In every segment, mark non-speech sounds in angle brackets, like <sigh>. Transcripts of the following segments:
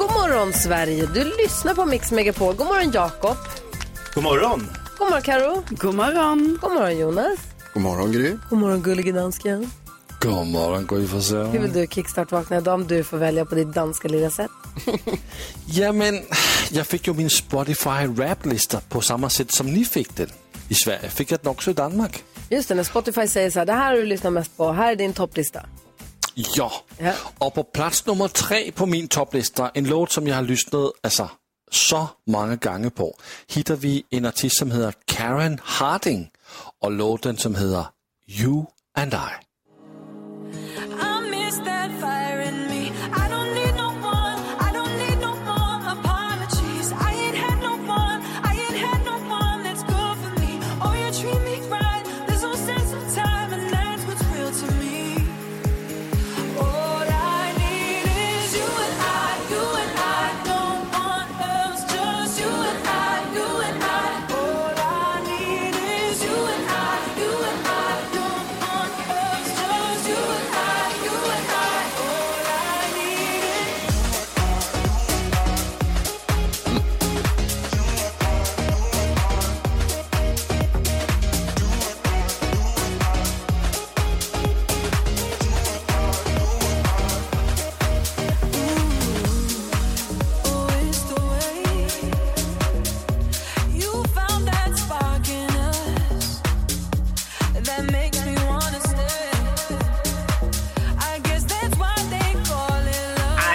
God morgon Sverige, du lyssnar på Mix Megapol. God morgon Jakob. God morgon! God morgon Karo. God morgon! God morgon Jonas. God morgon Gry. God morgon gullige dansken. God morgon Gry Forssell. Hur vill du kickstart-vakna idag om du får välja på ditt danska lilla sätt? <laughs> Jamen, jag fick ju min Spotify raplista på samma sätt som ni fick den i Sverige. Fick jag den också i Danmark? Just det, när Spotify säger så här, det här har du lyssnat mest på, här är din topplista. Ja. Ja. Och på plats nummer tre på min topplista, en låt som jag har lyssnat alltså, så många gånger på, hittar vi en artist som heter Karen Harding och låten som heter You and I.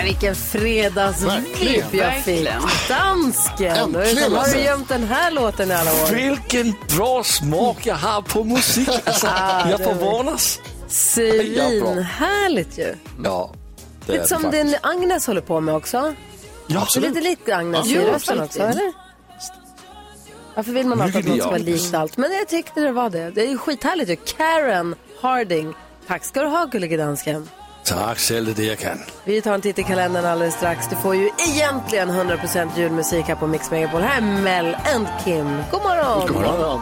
vilken fredagsvibb jag fick. Dansken! Äntligen, Har du alltså. gömt den här låten i alla år? Vilken bra smak jag har på musik. Alltså, Ah, jag förvånas. Svinhärligt ju. Ja, det Lite är som det din faktiskt. Agnes håller på med också. Ja, Det är absolut. lite likt Agnes i Jo, rösten också, eller? Varför vill man alltid att något ska vara likt allt? Men jag tyckte det var det. Det är ju skithärligt ju. Karen Harding. Tack ska du ha, gullige dansken. Tack själv, det är det jag kan. Vi tar en titt i kalendern alldeles strax. Du får ju egentligen 100% julmusik här på Mix Megapol. Här är Mel and Kim. God morgon! God morgon.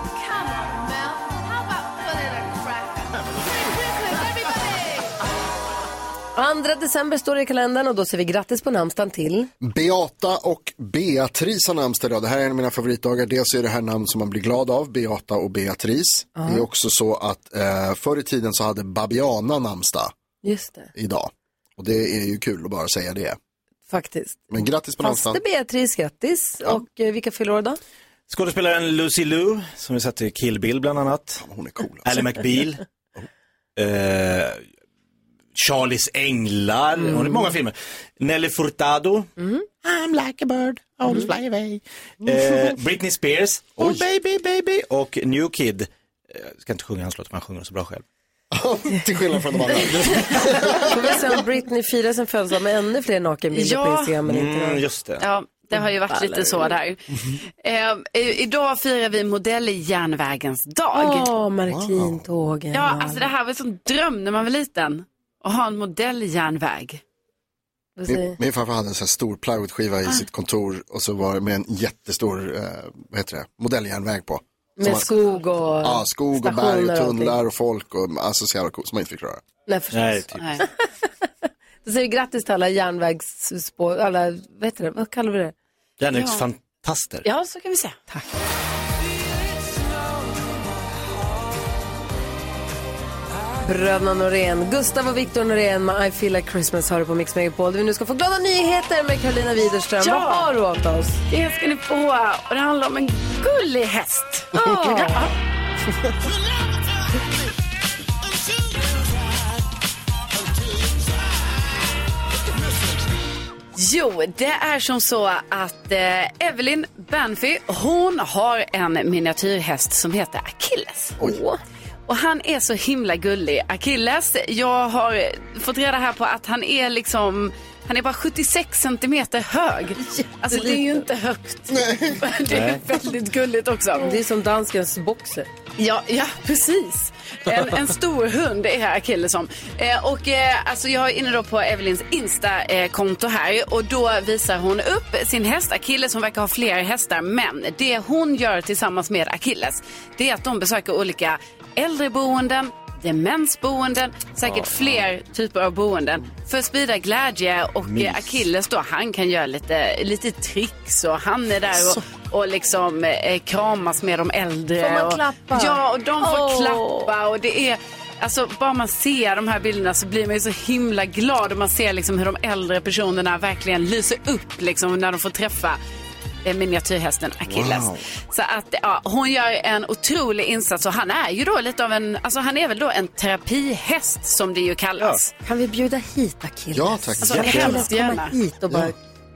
2 december står det i kalendern och då ser vi grattis på namnsdagen till. Beata och Beatrice har namnsdag idag. Det här är en av mina favoritdagar. Dels är det här namn som man blir glad av, Beata och Beatrice. Det är också så att eh, förr i tiden så hade Babiana namnsdag Just det, idag. Och det är ju kul att bara säga det. faktiskt. Men grattis på Faste namnsdagen. Beatrice, grattis. Och eh, vilka fyller år då? Skådespelaren Lucy Liu, som vi sett i Kill Bill bland annat. Hon är cool. Alltså. Ally McBeal. eh, Charlies Änglar, hon är i många filmer. Nelly Furtado. I'm like a bird, always fly away. Eh, <laughs> Britney Spears. Oh baby, baby. Och New Kid. Eh, Jag ska inte sjunga hans låt, han sjunger så bra själv. <laughs> Till skillnad från de andra. Får vi se om Britney firar sin födelsedag med ännu fler nakenbilder på Ja. Instagram. Men inte Mm, just det. Ja, det har ju varit lite så där. Eh, idag firar vi modelljärnvägens dag. Åh, Märklintågen. Ja, alltså det här var en sån dröm när man var liten. Att ha en modelljärnväg. Min, min farfar hade en sån här stor plywoodskiva i sitt kontor och så var det med en jättestor, eh, vad heter det, modelljärnväg på. Med man- skog och Ja, skog och berg stationer och tunnlar och folk och alltså så jävla coolt som man inte fick röra. Nej, förstås. Nej, typ. Nej. <laughs> Då säger vi grattis till alla järnvägsspår, alla, vad heter det, vad kallar vi det? Järnvägsfantaster. Ja, så kan vi säga. Bröderna Norén, Gustav och Viktor Norén med I feel like Christmas har du på Mix Megapol. Vi nu ska få glada nyheter med Carolina Widerström. Ja. Vad har du åt oss? Det ska ni få. Och det handlar om en gullig häst. <laughs> Ja. Jo, det är som så att eh, Evelyn Banfi, hon har en miniatyrhäst som heter Achilles. Åh. Och han är så himla gullig. Achilles, jag har fått reda här på att han är liksom Han är bara 76 centimeter hög. Alltså det är ju inte högt. <laughs> Det är väldigt gulligt också. Det är som danskens boxer. Ja, ja precis. En, en stor hund är Achilles som. Eh, och eh, alltså jag är inne då på Evelyns Insta-konto här och då visar hon upp sin häst Achilles. Hon verkar ha flera hästar men det hon gör tillsammans med Achilles det är att de besöker olika äldreboenden, demensboenden, säkert fler typer av boenden för att sprida glädje och eh, Achilles då han kan göra lite, lite tricks och han är där och, och liksom eh, kramas med de äldre. Får man och, klappa? Ja, och de får Åh. klappa och det är Alltså bara man ser de här bilderna så blir man ju så himla glad och man ser liksom hur de äldre personerna verkligen lyser upp liksom när de får träffa miniatyrhästen Achilles. Så att ja, hon gör en otrolig insats och han är ju då lite av en, alltså han är väl då en terapihäst som det ju kallas. Kan vi bjuda hit Achilles? Ja, tack. Alltså, kan Jättegärna. Achilles komma hit och bara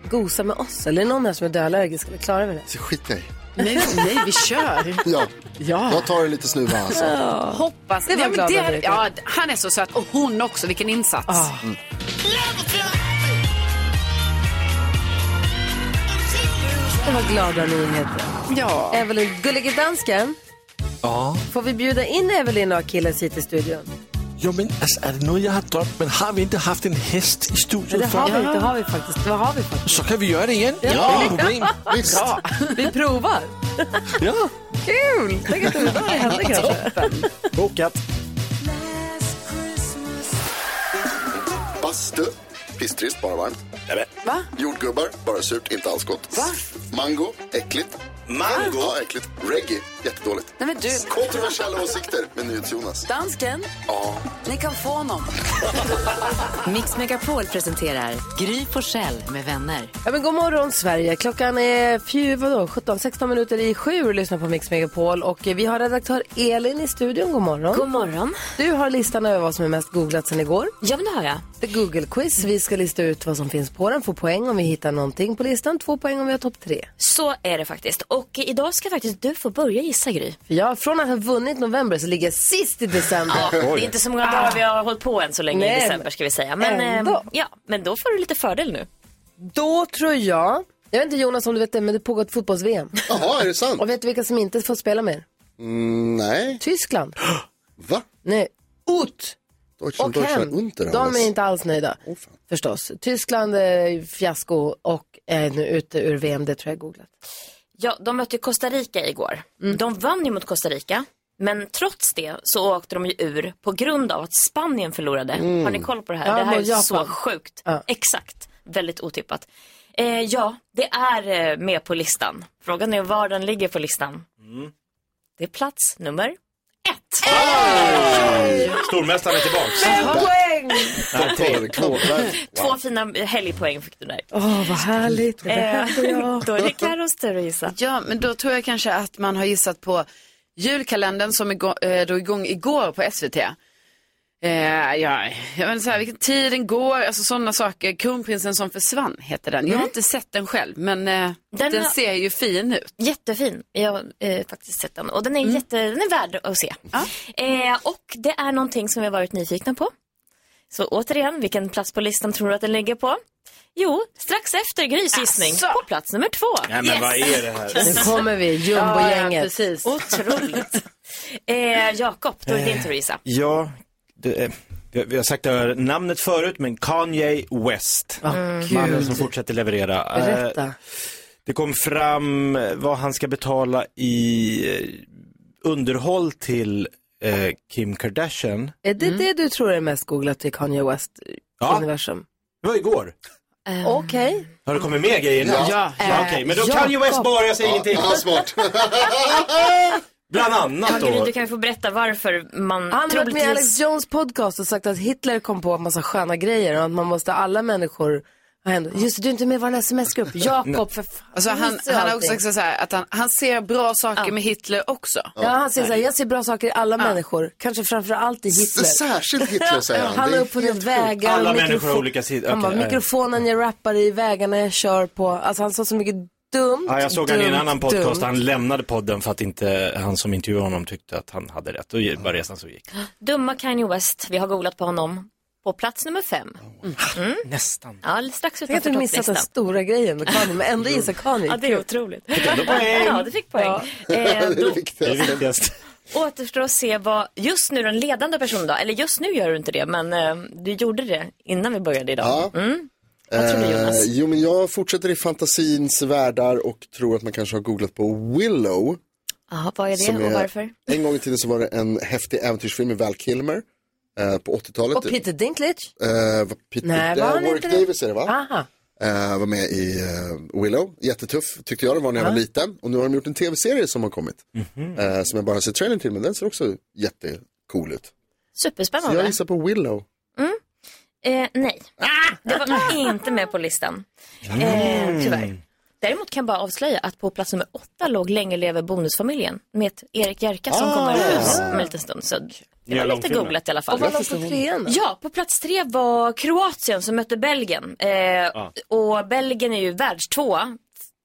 gosa med oss? Eller någon här som är döallergisk? Eller klarar vi det? Så skit i. Nej, nej, vi kör. <laughs> Ja, Ja. jag tar det lite snuva alltså. Hoppas. Det var ja, men det, ja, han är så söt och hon också, vilken insats. Det var glada nyheter. Ja. Evelyn, gullige dansken. Ja. Får vi bjuda in Evelyn och Achilles hit i studion? Jo, men alltså, är det något jag har drömt? Men har vi inte haft en häst i studion det har vi, det har vi faktiskt. Det har vi faktiskt. Så kan vi göra det igen. Ja. Inget problem. Visst. Vi provar. Ja. Kul! Tänk att det var det hände kanske. Bokat. Bastu, pisstrist, bara varmt. Va? Jordgubbar, bara surt, inte alls gott. Va? Mango, äckligt. Mango? Ja, äckligt. Reggae, jättedåligt. Nej men du, Kontroversiella åsikter med NyhetsJonas. dansken, Ja. ni kan få honom. <laughs> Mix Megapol presenterar Gry Forssell med vänner. Ja, men god morgon Sverige. Klockan är fju, vadå, 17, 16 minuter i sju och lyssnar på Mix Megapol. Och eh, vi har redaktör Elin i studion. God morgon. God morgon. Du har listan över vad som är mest googlat sen igår. Ja, men det har jag. Det är Google-quiz. Vi ska lista ut vad som finns på den. Få poäng om vi hittar någonting på listan. Två poäng om vi har topp tre. Så är det faktiskt. Och idag ska faktiskt du få börja gissa, Gry. För jag, från att ha vunnit november så ligger jag sist i december. Ja, det är inte så många dagar vi har hållit på än så länge Nej, i december ska vi säga. Men, ändå. eh, ja, men då får du lite fördel nu. Då tror jag, jag vet inte Jonas om du vet det, men det pågår ett fotbolls-VM. Jaha, är det sant? Och vet du vilka som inte får spela mer? Mm, nej. Tyskland. Va? Nej, Ut Deutschland, och Deutschland Hem. unter De är inte alls nöjda. Fan. Förstås. Tyskland är fiasko och är nu ute ur VM. Det tror jag är googlat. Ja, de mötte Costa Rica igår. Mm. De vann ju mot Costa Rica. Men trots det så åkte de ju ur på grund av att Spanien förlorade. Har ni koll på det här? Mm. Ja, det här är Japan. så sjukt. Ja. Exakt. Väldigt otippat. Eh, ja, det är eh, med på listan. Frågan är var den ligger på listan. Det är plats nummer ett. Stormästaren är tillbaks. Det klart. Två fina helgpoäng fick du där. Åh, vad härligt. Det Eh, jag. <laughs> då är det Carros tur att gissa. Ja, men då tror jag kanske att man har gissat på julkalendern som eh, drog igång igår på SVT. Eh, ja, jag vet så här, vilken tid den går, alltså sådana saker. Kronprinsen som försvann heter den. Jag har inte sett den själv, men eh, den, Den har- ser ju fin ut. Jättefin. Jag har eh, faktiskt sett den. Och den är, jätte, den är värd att se. Eh, och det är någonting som vi har varit nyfikna på. Så återigen, vilken plats på listan tror du att den ligger på? Jo, strax efter Grys gissning. Asså. På plats nummer två. Nej men vad är det här? Nu kommer vi, jumbogänget. precis. Otroligt. <laughs> eh, Jakob, då är det din tur gissa. Ja, det, är- vi vi har sagt det här namnet förut, men Kanye West. Åh, Mannen som fortsätter leverera. Eh, Berätta. Det kom fram eh, vad han ska betala i eh, underhåll till eh, Kim Kardashian. Är det det du tror är mest googlat i Kanye West Ja. universum? Det var igår. Okej. Har det kommit mer grejer nu? Ja. ja Okej, men då Jakob. Kanye West bara, jag säger ingenting. Ja, smart. <laughs> Bland annat Ja, då. du kan ju få berätta varför man Han har varit med i troligtvis... Alex Jones podcast och sagt att Hitler kom på en massa sköna grejer och att man måste alla människor ha hänt. Just du är inte med i vår sms-grupp. <laughs> Jakob, för fan. Alltså, han, han har också sagt så här, att han, han ser bra saker med Hitler också. Ja, han säger så här, jag ser bra saker i alla människor. Kanske framför allt i Hitler. Särskilt Hitler säger han. Han har uppfunnit vägar. Alla människor har olika sidor. Han bara, ja, ja. mikrofonen jag rappar i, vägarna jag kör på. Alltså han sa så mycket dumt. Ja, jag såg han i en dumt, annan podcast, dumt. han lämnade podden för att inte han som intervjuade honom tyckte att han hade rätt. Då var resan så gick. <gasps> Dumma Kanye West, vi har googlat på honom på plats nummer fem. Mm. Nästan. Ja, strax Tänk att utanför du missat den stora grejen med kanin, men ändå gissar kanin. Ja, det är otroligt. ändå poäng. <laughs> Ja, du fick poäng. Ja. Eh, då <laughs> Det är viktigast. återstår att se vad just nu den ledande personen då, eller just nu gör du inte det, men eh, du gjorde det innan vi började idag. Ja. Mm. Vad tror du Jonas? Eh, jo, men jag fortsätter i fantasins världar och tror att man kanske har googlat på Willow. Ja, vad är det och är- varför? En gång i tiden så var det en häftig äventyrsfim med Val Kilmer eh, på 80-talet. Och Peter Dinklage? Eh, vad Peter, Nej, var han Warwick inte? Davis är det va? Aha. Eh, var med i eh, Willow, jättetuff tyckte jag det var när jag var liten. Och nu har de gjort en tv-serie som har kommit. Eh, som jag bara sett trailern till, men den ser också jättecool ut. Så Superspännande. jag gissar på Willow. Eh, nej, det var inte med på listan. Eh, tyvärr. Däremot kan jag bara avslöja att på plats nummer åtta låg Länge lever bonusfamiljen med Erik Jerka som kommer ut om en liten stund. Så det var lite googlat i alla fall. Och vad låg på trean då? Ja, på plats tre var Kroatien som mötte Belgien. Eh, Och Belgien är ju världstvåa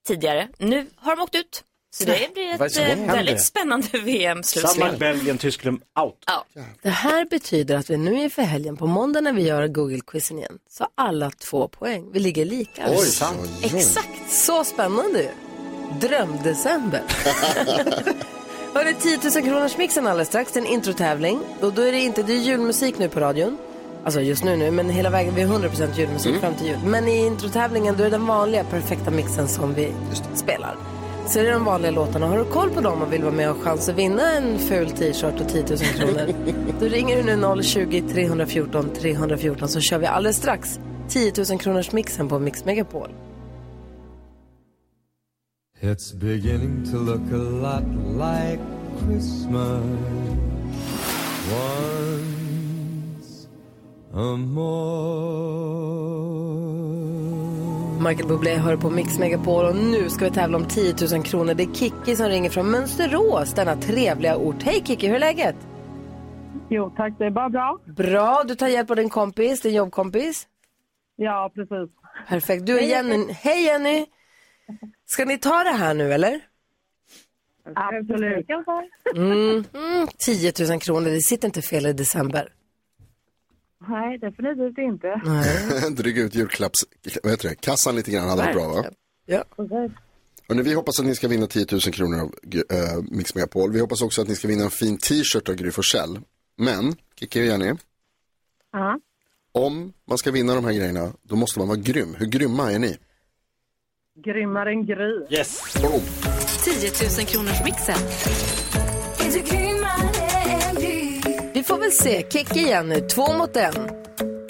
tidigare. Nu har de åkt ut. Så det blir ett eh, väldigt spännande <laughs> VM-slutspel. Danmark, Belgien, Tyskland, out. Ja. Det här betyder att vi nu inför helgen, på måndag när vi gör Google-quizen igen, så alla två poäng. Vi ligger lika. Oj, sant? Exakt, så spännande ju. Drömdecember. <laughs> Hörni, 10 000 kronors mixen alldeles strax, det är en introtävling. Och då är det inte, det är julmusik nu på radion. Alltså just nu nu, men hela vägen, vi har 100% julmusik fram till jul. Men i introtävlingen då är det den vanliga perfekta mixen som vi spelar. Så är det de vanliga låtarna. Har du koll på dem och vill vara med och ha chans att vinna en ful t-shirt och 10 000 kronor? <laughs> då ringer du nu 020-314 314 så kör vi alldeles strax 10 000 kronors mixen på Mix Megapol. It's beginning to look a lot like Christmas. Once more. Michael Bublé hör på Mix Megapol och nu ska vi tävla om 10 000 kronor. Det är Kikki som ringer från Mönsterås, denna trevliga ort. Hej Kikki, hur är läget? Jo tack, det är bara bra. Bra, du tar hjälp av din kompis, din jobbkompis. Ja, precis. Perfekt. Du är Jenny. Hej Jenny! Ska ni ta det här nu eller? Absolut. Mm. Mm. 10 000 kronor, det sitter inte fel i december. Nej, definitivt inte. <laughs> Dryga ut julklapps, vad heter det, kassan lite grann hade varit bra va? Ja. Hörrni, vi hoppas att ni ska vinna 10 000 kronor av uh, Mix Megapol. Vi hoppas också att ni ska vinna en fin t-shirt av Gry Forssell. Men, Kikki och Jenny, Ja. om man ska vinna de här grejerna, då måste man vara grym. Hur grymma är ni? Grymmare än Gry. Yes. Boom. 10 000 kronors mixen. Vi får väl se. Kikki igen nu, två mot en.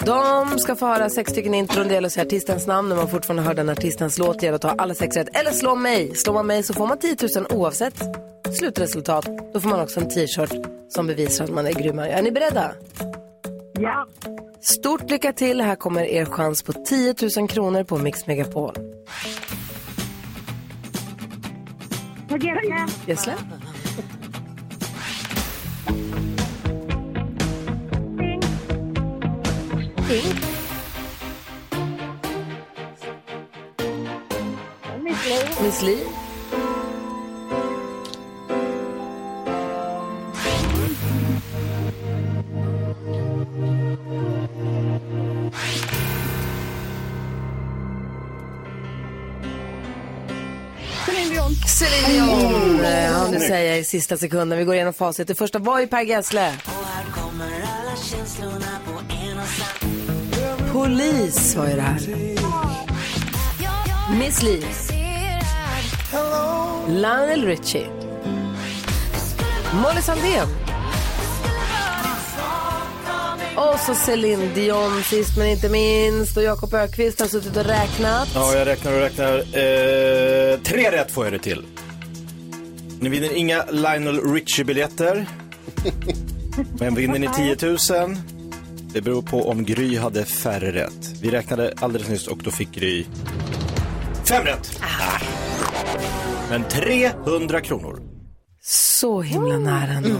De ska få höra sex stycken intron. Det gäller att säga artistens namn när man fortfarande hör den artistens låt. Det gäller att ta alla sex rätt. Eller slå mig. Slår man mig så får man 10 000 oavsett slutresultat. Då får man också en t-shirt som bevisar att man är grymmare. Är ni beredda? Ja. Stort lycka till. Här kommer er chans på 10 000 kronor på Mix Megapol. Gessle. Pink. Miss Li. Miss Li. Sista sekunden. Vi går igenom facit. Det första var ju Per Gessle. Polis var ju det här. Miss Li. Lionel Richie. Molly Sandén. Och så Céline Dion sist men inte minst. Och Jakob Ökvist har suttit och räknat. Ja, jag räknar och räknar. Eh, tre rätt får jag det till. Ni vinner inga Lionel Richie-biljetter. Men vinner ni 10 000? Det beror på om Gry hade färre rätt. Vi räknade alldeles nyss och då fick Gry fem rätt. Ah. Men 300 kronor. Så himla nära ändå.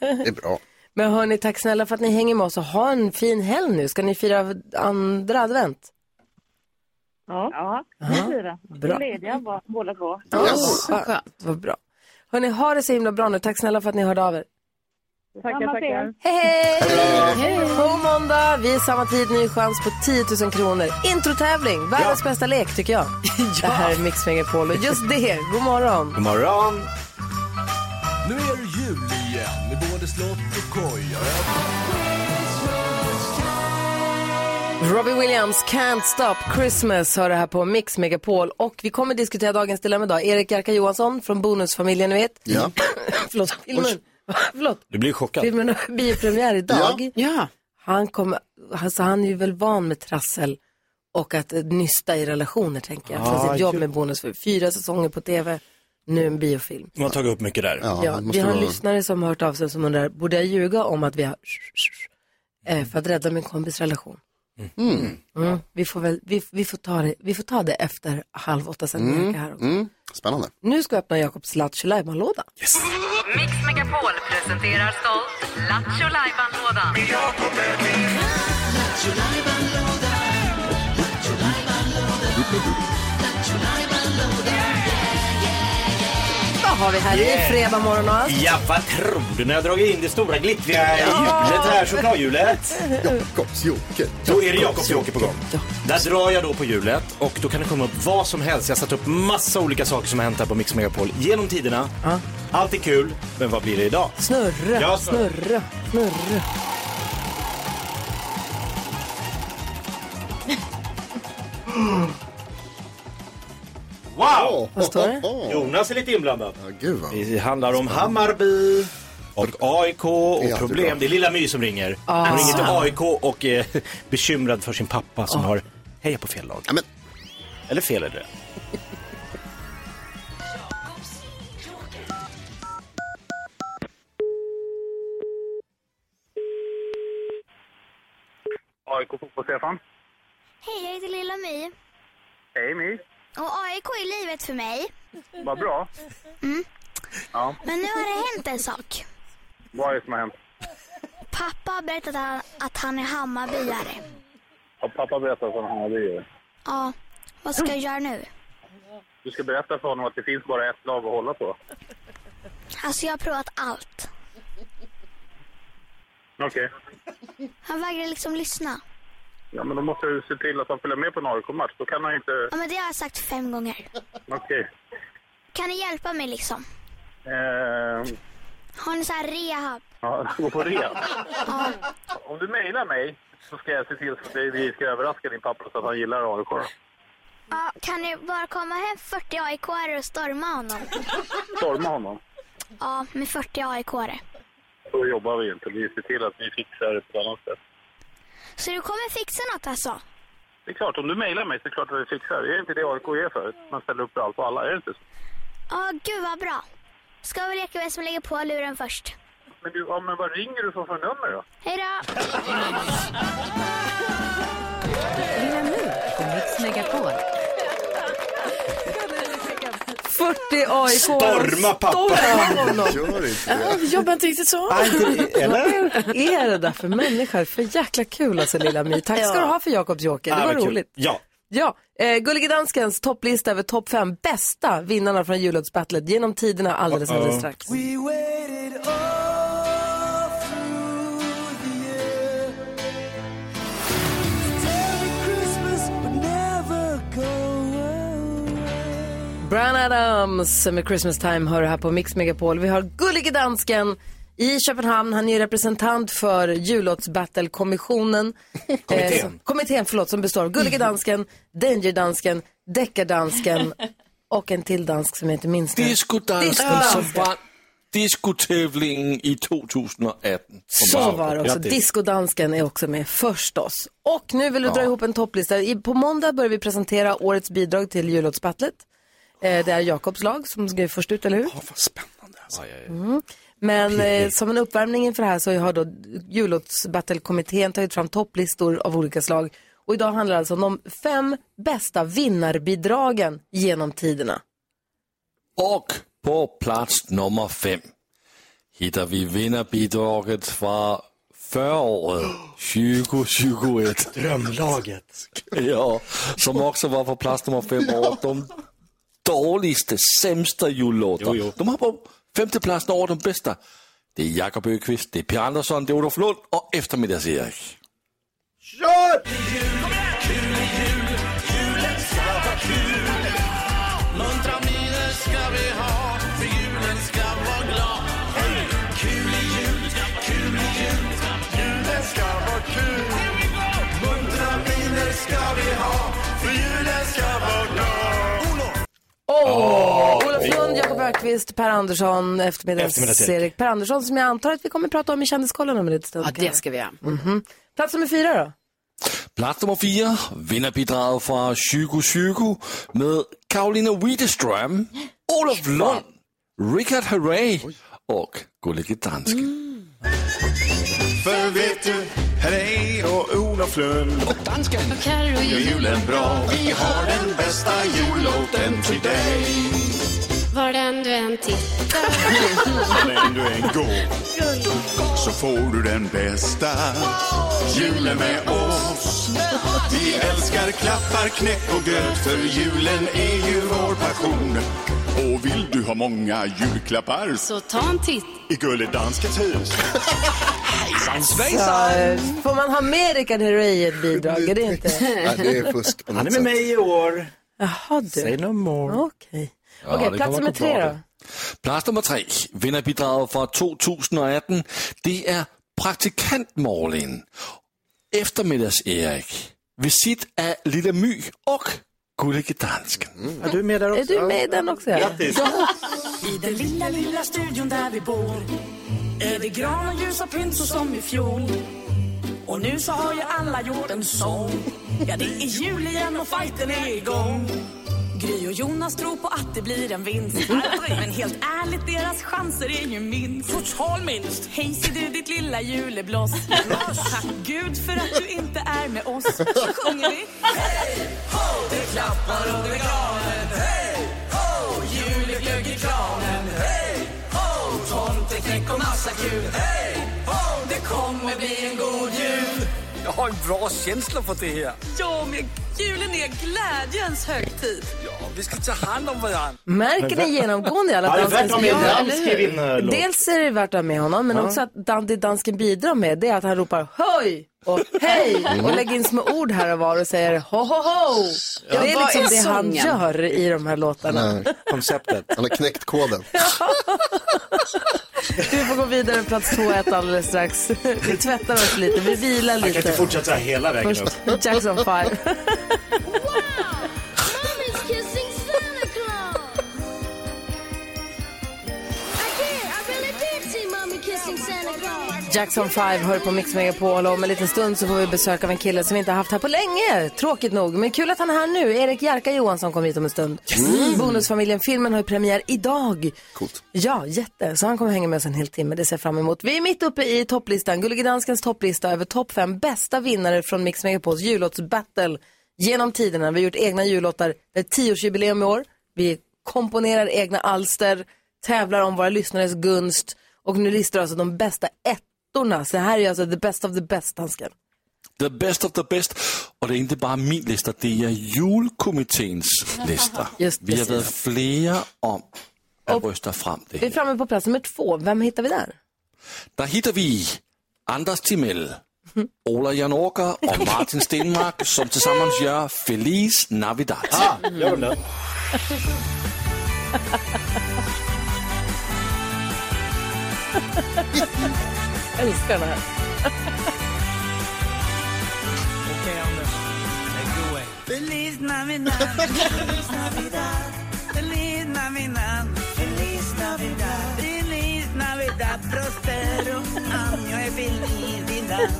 Det är bra. Men hörni, tack snälla för att ni hänger med oss och ha en fin helg nu. Ska ni fira andra advent? Ja, blir det. Bra. Vi är lediga båda två. Ja, vad, vad bra. Hörni, ha det så himla bra nu. Tack snälla för att ni hörde av er. Tackar, tackar. Hej, hej! God måndag! Vi är samma tid, ny chans på 10 000 kronor. Introtävling, världens bästa lek tycker jag. <laughs> Det här är Mix Megapol och just det, god morgon. God morgon. Nu är det jul igen med både slott och koja. Robbie Williams, Can't Stop Christmas, hör det här på Mix Megapol. Och vi kommer diskutera dagens dilemma idag. Erik Jerka Johansson från Bonusfamiljen, ni vet. Ja. <laughs> Förlåt, filmen. <laughs> Förlåt. Du blir chockad. Filmen har biopremiär idag. Ja. Han, kommer, alltså han är ju väl van med trassel och att eh, nysta i relationer, tänker jag. Från Ah, sitt jobb ju- med Bonus. Fyra säsonger på tv, nu en biofilm. De har tagit upp mycket där. Ja, vi har en lyssnare som har hört av sig som undrar, borde jag ljuga om att vi har eh, för att rädda min kompis relation? Mm. Mm. Vi, får väl, vi, vi, får ta det, vi får ta det efter halv åtta sen. Mm. Här också. Mm. Spännande. Nu ska jag öppna Jakobs Lattjo låda Mix Megapol presenterar stolt Lattjo Lajban-lådan. Har vi här? Det är fredag morgon och allt. Ja, vad tror du när jag dragit in det stora glittriga hjulet här, chokladhjulet? Jakobs Joker. Då är det Jakobs Joker på gång. Där drar jag då på hjulet och då kan det komma upp vad som helst. Jag har satt upp massa olika saker som har hänt här på Mix Megapol genom tiderna. Allt är kul, men vad blir det idag? Snurra, Ja, snurra. snurra, snurra. <laughs> Wow! Vad står det? Jonas är lite inblandad. Ja, gud vad. Det handlar om Hammarby och AIK och problem. Det är lilla My som ringer. Hon Ah. ringer till AIK och är <laughs> bekymrad för sin pappa som har hejat på fel lag. Ja, men, Eller fel är det. AIK Fotboll-Stefan. Hej, jag heter Lilla My. Hej My. Och AIK är livet för mig. Vad bra. Mm. Ja, Men nu har det hänt en sak. vad är det som har hänt? Pappa har berättat att han- att han är Hammarbyare. Har pappa berättat vad det är? Ja, vad ska jag göra nu? Du ska berätta för honom att det finns bara ett lag att hålla på. Alltså jag har provat allt. Okej. Han vägrar liksom lyssna. Ja, men då måste du se till att han följer med på en AIK-match. Då kan han inte... Ja, men det har jag sagt fem gånger. Okej. Kan ni hjälpa mig liksom? Eh, Har ni så här rehab? ja, <laughs> gå på rehab. Ja. Om du mejlar mig så ska jag se till att vi ska överraska din pappa så att han gillar AIK. ja. Kan ni bara komma hem 40 aik och storma honom? Storma honom. Ja, med 40 aik -are. Så jobbar vi inte. Vi ser till att vi fixar det på ett annat sätt. Så du kommer fixa något alltså? Det är klart, om du mejlar mig så är det klart att vi fixar. Det är inte det AIK är för. Man ställer upp för allt och alla, är det inte så? Ja, gud vad bra. Ska vi leka vem som lägger på luren först? Men, du, ja, men vad ringer du för, för nummer då? Hej då! Ringa nu på Mix Megapol. 40 AIK. Storma pappa. Storma honom. <laughs> gör inte Ja, det. vi jobbar inte riktigt så. Eller? Vad är det där för människor? För jäkla kul alltså lilla My. Tack ska du ha för Jakobs Joker. Det Ah, var kul. roligt. Ja. Ja, eh, Gullige Danskens topplista över topp fem bästa vinnarna från jullåtsbattlet genom tiderna alldeles, alldeles strax. We Brian Adams med Christmas time hör här på Mix Megapol. Vi har Gullige Dansken i Köpenhamn. Han är ju representant för jullåtsbattlekommissionen. <laughs> Kommittén. Eh, kommittén, förlåt, som består av Gullige Dansken, Danger-dansken, Deckardansken <laughs> och en till dansk som jag inte minns nu. Discodansen som vann diskotävlingen i 2018. Så var det också. Discodansken är också med förstås. Och nu vill du dra ihop en topplista. I- På måndag börjar vi presentera årets bidrag till jullåtsbattlet. Eh, Det är Jakobs lag som ska först ut, eller hur? Vad spännande. Alltså. Mm. Men eh, som en uppvärmning inför det här så har då jullåtsbattlekommittén tagit fram topplistor av olika slag. Och idag handlar det alltså om de fem bästa vinnarbidragen genom tiderna. Och på plats nummer fem hittar vi vinnarbidraget från förra året, 2021. Drömlaget. Ja, som också var på plats nummer fem år. De dåligaste, sämsta jullåtar. Jo, jo. De har på femte plats några av de bästa. det är Jakob Öqvist, det är Per Andersson, det är Olof Lund och eftermiddags-Erik. Kör! Muntra miner ska vi ha, Åh! Olof Lund, Jakob Ökvist, Per Andersson, eftermiddags Eftermiddags-Erik. Erik. Per Andersson som jag antar att vi kommer prata om i Kändiskollen om en liten stund. Ja, det ska vi göra. Mhm. Plats nummer fyra då? Plats nummer fyra, vinnarbidraget från 2020 med Karolina Widerström, Olof Lund, Richard Herrey och Gullige Dansken. För vet du, är och Lund och dansken Och Carro gör julen bra. Vi har den bästa jullåten till dig. Var den du än tittar. När du än går så får du den bästa julen med oss. Vi älskar klappar, knäck och gröt för julen är ju vår passion. Och vill du ha många julklappar Så ta en titt. i Gulledanskens hus. Hejsan Så, eh, får man ha med Rickard Herrey i ett bidrag? Är det inte? <laughs> Nej, det är fusk på något Han är med sätt. mig i år. Jaha du. Say no more. Okej. Ja, Okej, det plats nummer tre då? Plats nummer tre, vinnarbidraget från 2018, det är praktikant Malin, eftermiddags-Erik, visit är Lilla My och Gullige Dansken. Ja, du är med där också. Är du med i den också? Ja. Grattis. I den lilla, lilla studion där vi bor är det gran och ljusa pynt så som i fjol. Och nu så har ju alla gjort en sång. Ja, det är jul igen och fighten är igång. Gry och Jonas tror på att det blir en vinst. <laughs> Men helt ärligt, deras chanser är ju minst. Total minst. Hej, ser du ditt lilla julebloss? <laughs> Tack Gud för att du inte är med oss. <laughs> Så sjunger vi. Hej, ho, det klappar under granen. Hej, ho, juleglögg i kranen. Hej, ho, tomteknäck och massa kul. Hej, ho, det kommer bli en god jul. Jag har en bra känsla för det här. Ja, men julen är glädjens högtid. Ja, vi ska ta hand om varandra. Märker ni genomgående i alla med Ja, dansk. Dels är det värt att ha med honom, men Ja. också att dan- det dansken bidrar med, det är att han ropar höj och hej Mm. och lägger in små ord här och var och säger ho ho ho. Ja. Det är liksom är det han gör i de här låtarna. Nej. Konceptet. Han har knäckt koden. <laughs> Vi får gå vidare plats två ett alldeles strax. Vi tvättar oss lite, vi vilar Han kan inte lite. fortsätta så här hela vägen upp. Jackson 5. Jackson 5 hör på Mix Megapol och om en liten stund så får vi besök av en kille som vi inte har haft här på länge. Tråkigt nog, men kul att han är här nu. Erik Jerka Johansson kommer hit om en stund. Mm. Bonusfamiljen-filmen har ju premiär idag. Coolt. Ja, jätte. Så han kommer hänga med oss en hel timme. Det ser jag fram emot. Vi är mitt uppe i topplistan. Gullige Danskens topplista över topp fem bästa vinnare från Mix Megapols jullåtsbattle genom tiderna. Vi har gjort egna jullåtar. Det är tioårsjubileum i år. Vi komponerar egna alster, tävlar om våra lyssnares gunst och nu listar alltså de bästa ettorna. Så här är alltså the best of the best, dansken. The best of the best. Och det är inte bara min lista, det är julkommitténs lista. <laughs> Just vi har varit flera om att rösta fram det Vi är framme på plats nummer två. Vem hittar vi där? Där hittar vi Anders Timell, <laughs> Ola Janåker och Martin Stenmark som tillsammans gör Feliz Navidad. Ah, jag. <laughs> Jag älskar den här. Okej, Anders. Take it away. Feliz Navidad, Feliz Navidad, Feliz Navidad, Feliz Navidad, Feliz Navidad, prospero. Año y felicidad.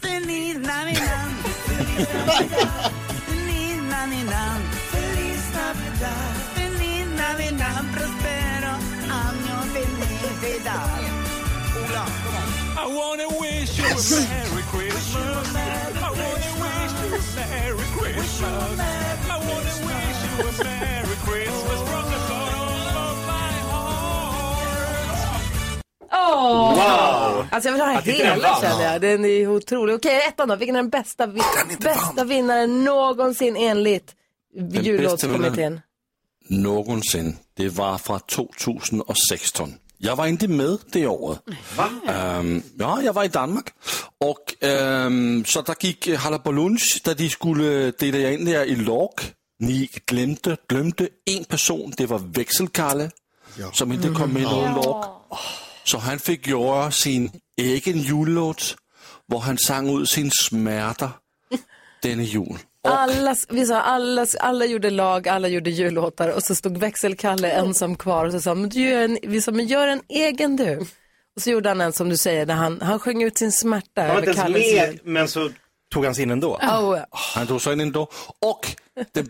Feliz Navidad, Feliz Navidad, Feliz Navidad, Feliz Navidad, Feliz Navidad, prospero I wanna wish you a Merry Christmas. I wanna wish you a Merry Christmas. I wanna wish you a Merry Christmas from the bottom of my heart. Åh! Wow! Alltså jag vill ha den hela känner jag. Den är otrolig. Okej, ettan då. Vilken är den bästa, vi- bästa vinnaren någonsin enligt jullåtskommittén? någonsin, det var från 2016. Jag var inte med det året. Ehm, ja, jag var i Danmark. Och ehm, så där gick Halabalunch, där de skulle dela in det i lag. Ni glömde, glömde en person, det var Växelkalle, som inte kom med i någon lag. Så han fick göra sin egen jullåt, där han sang ut sin smärta denna jul. Alla, vi sa alla, alla gjorde lag, alla gjorde jullåtar och så stod växelkalle ensam kvar och så sa men du gör en, vi sa, men gör en egen du. Och så gjorde han en som du säger, där han, han sjöng ut sin smärta Han var över inte ens Kalles med, jul. men så tog han sig in ändå. Oh. Han tog sig in ändå. Och den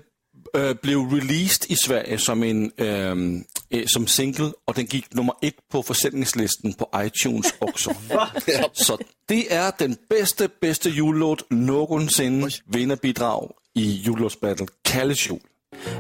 äh, blev released i Sverige som en eh, som single och den gick nummer ett på försäljningslistan på iTunes också. <laughs> Så det är den bästa, bästa jullåt någonsin vinnarbidrag i jullåtsbattle Kalles jul.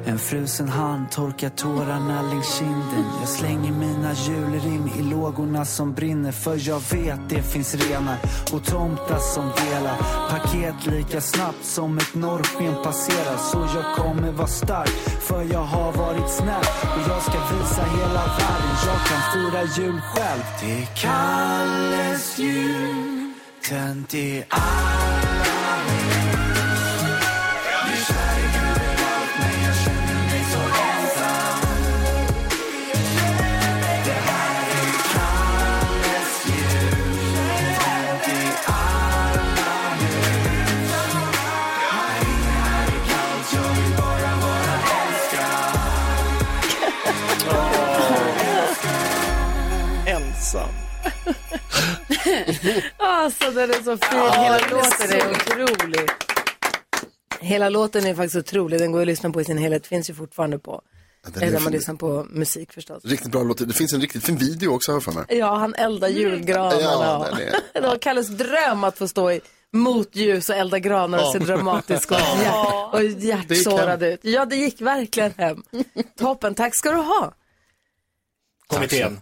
En frusen hand torkar tårarna längs kinden Jag slänger mina julrim i lågorna som brinner För jag vet det finns renar och tomtar som delar. Paket lika snabbt som ett norrsken passerar Så jag kommer vara stark för jag har varit snäll. Och jag ska visa hela världen jag kan fira jul själv. Det är Kalles jul Tänd i alla Alltså den är så fin, Ja, hela låten är så- otrolig. Hela låten är faktiskt otrolig, den går att lyssna på i sin helhet, finns ju fortfarande på. är Eller man lyssnar på musik förstås. Riktigt bra låt. Det finns en riktigt fin video också jag för mig. Ja, han eldar julgranarna. Ja, <laughs> Det var Kalles dröm att få stå i motljus och elda granar och se Ja. dramatisk och, hjärt, <laughs> och hjärtsårad ut. Ja, det gick verkligen hem. <laughs> Toppen, tack ska du ha. Kommittén.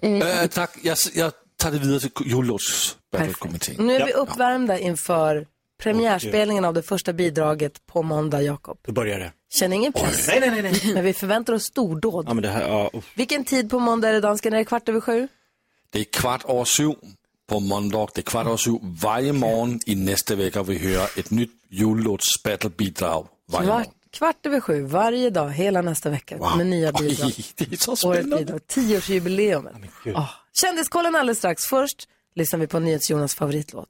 Äh, tack, jag, jag tar det vidare till jullåtsbattlekommittén. Nu är vi uppvärmda inför premiärspelningen av det första bidraget på måndag, Jakob. Då börjar det. Känner ingen press. Nej, nej, nej, nej. Men vi förväntar oss stordåd. Ja, men det här, ja, uff. Vilken tid på måndag är det, dansken? Är det kvart över sju? Det är kvart över sju på måndag. Det är kvart över sju varje morgon i nästa vecka. Vi hör ett nytt jullåtsbattlebidrag varje morgon. Kvart, kvart över sju varje dag, hela nästa vecka med nya bidrag. Oj, det är så Årets spännande. bidrag, tioårsjubileumet. Oh. Kändiskollen alldeles strax. Först lyssnar vi på NyhetsJonas favoritlåt.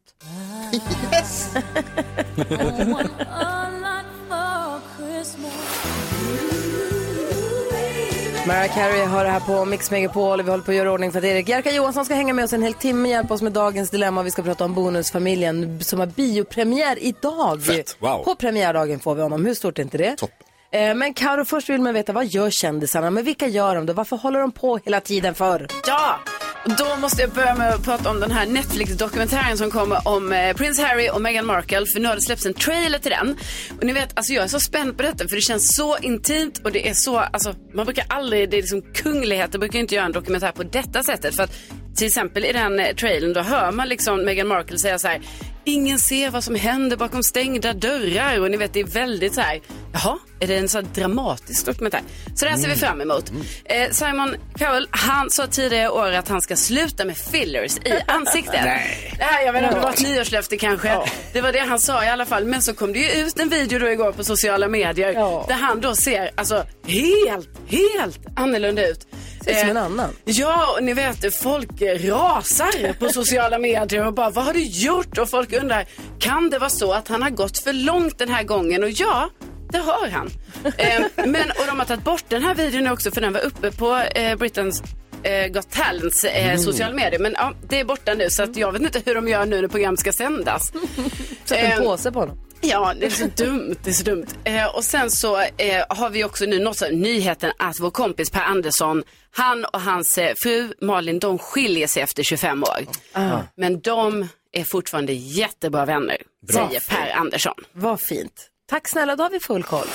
Mariah Carey har det här på Mix Megapol och vi håller på att göra ordning för att Erik Jerka Johansson ska hänga med oss en hel timme, hjälpa oss med dagens dilemma. Vi ska prata om Bonusfamiljen som har biopremiär idag. Fett, wow. På premiärdagen får vi honom. Hur stort är inte det? Topp. Eh, Men Karo, först vill man veta vad gör kändisarna? Men vilka gör de då? Varför håller de på hela tiden för? Ja, då måste jag börja med att prata om den här Netflix-dokumentären som kommer om eh, Prince Harry och Meghan Markle. För nu har det släppts en trailer till den. Och ni vet, alltså jag är så spänd på detta för det känns så intimt och det är så, alltså man brukar aldrig, det är liksom kungligheter brukar inte göra en dokumentär på detta sättet. För att till exempel i den eh, trailern då hör man liksom Meghan Markle säga så här Ingen ser vad som händer bakom stängda dörrar och ni vet det är väldigt så här, jaha, är det en så här dramatisk dokumentär? Så det här ser vi fram emot. Eh, Simon Cowell, han sa tidigare i år att han ska sluta med fillers i ansiktet. <laughs> Nej. Det här, jag vet inte det var ett nyårslöfte kanske. Det var det han sa i alla fall. Men så kom det ju ut en video då igår på sociala medier där han då ser alltså helt, helt annorlunda ut. Ser ut som en Eh, annan. Ja, och ni vet, folk rasar på sociala medier och bara, vad har du gjort? Och folk undrar, kan det vara så att han har gått för långt den här gången? Och ja, det har han. eh, men, och de har tagit bort den här videon också för den var uppe på eh, Britains eh, Got Talents eh, Mm. sociala medier. Men ja, det är borta nu så att jag vet inte hur de gör nu när programmet ska sändas. Sätt en påse på honom. Ja, det är så dumt. Det är så dumt. Eh, och sen så eh, har vi också nu nått nyheten att vår kompis Per Andersson, han och hans eh, fru Malin, de skiljer sig efter 25 år. Ah. Men de är fortfarande jättebra vänner, Bra. säger Per Andersson. Vad fint. Tack snälla, då har vi full koll.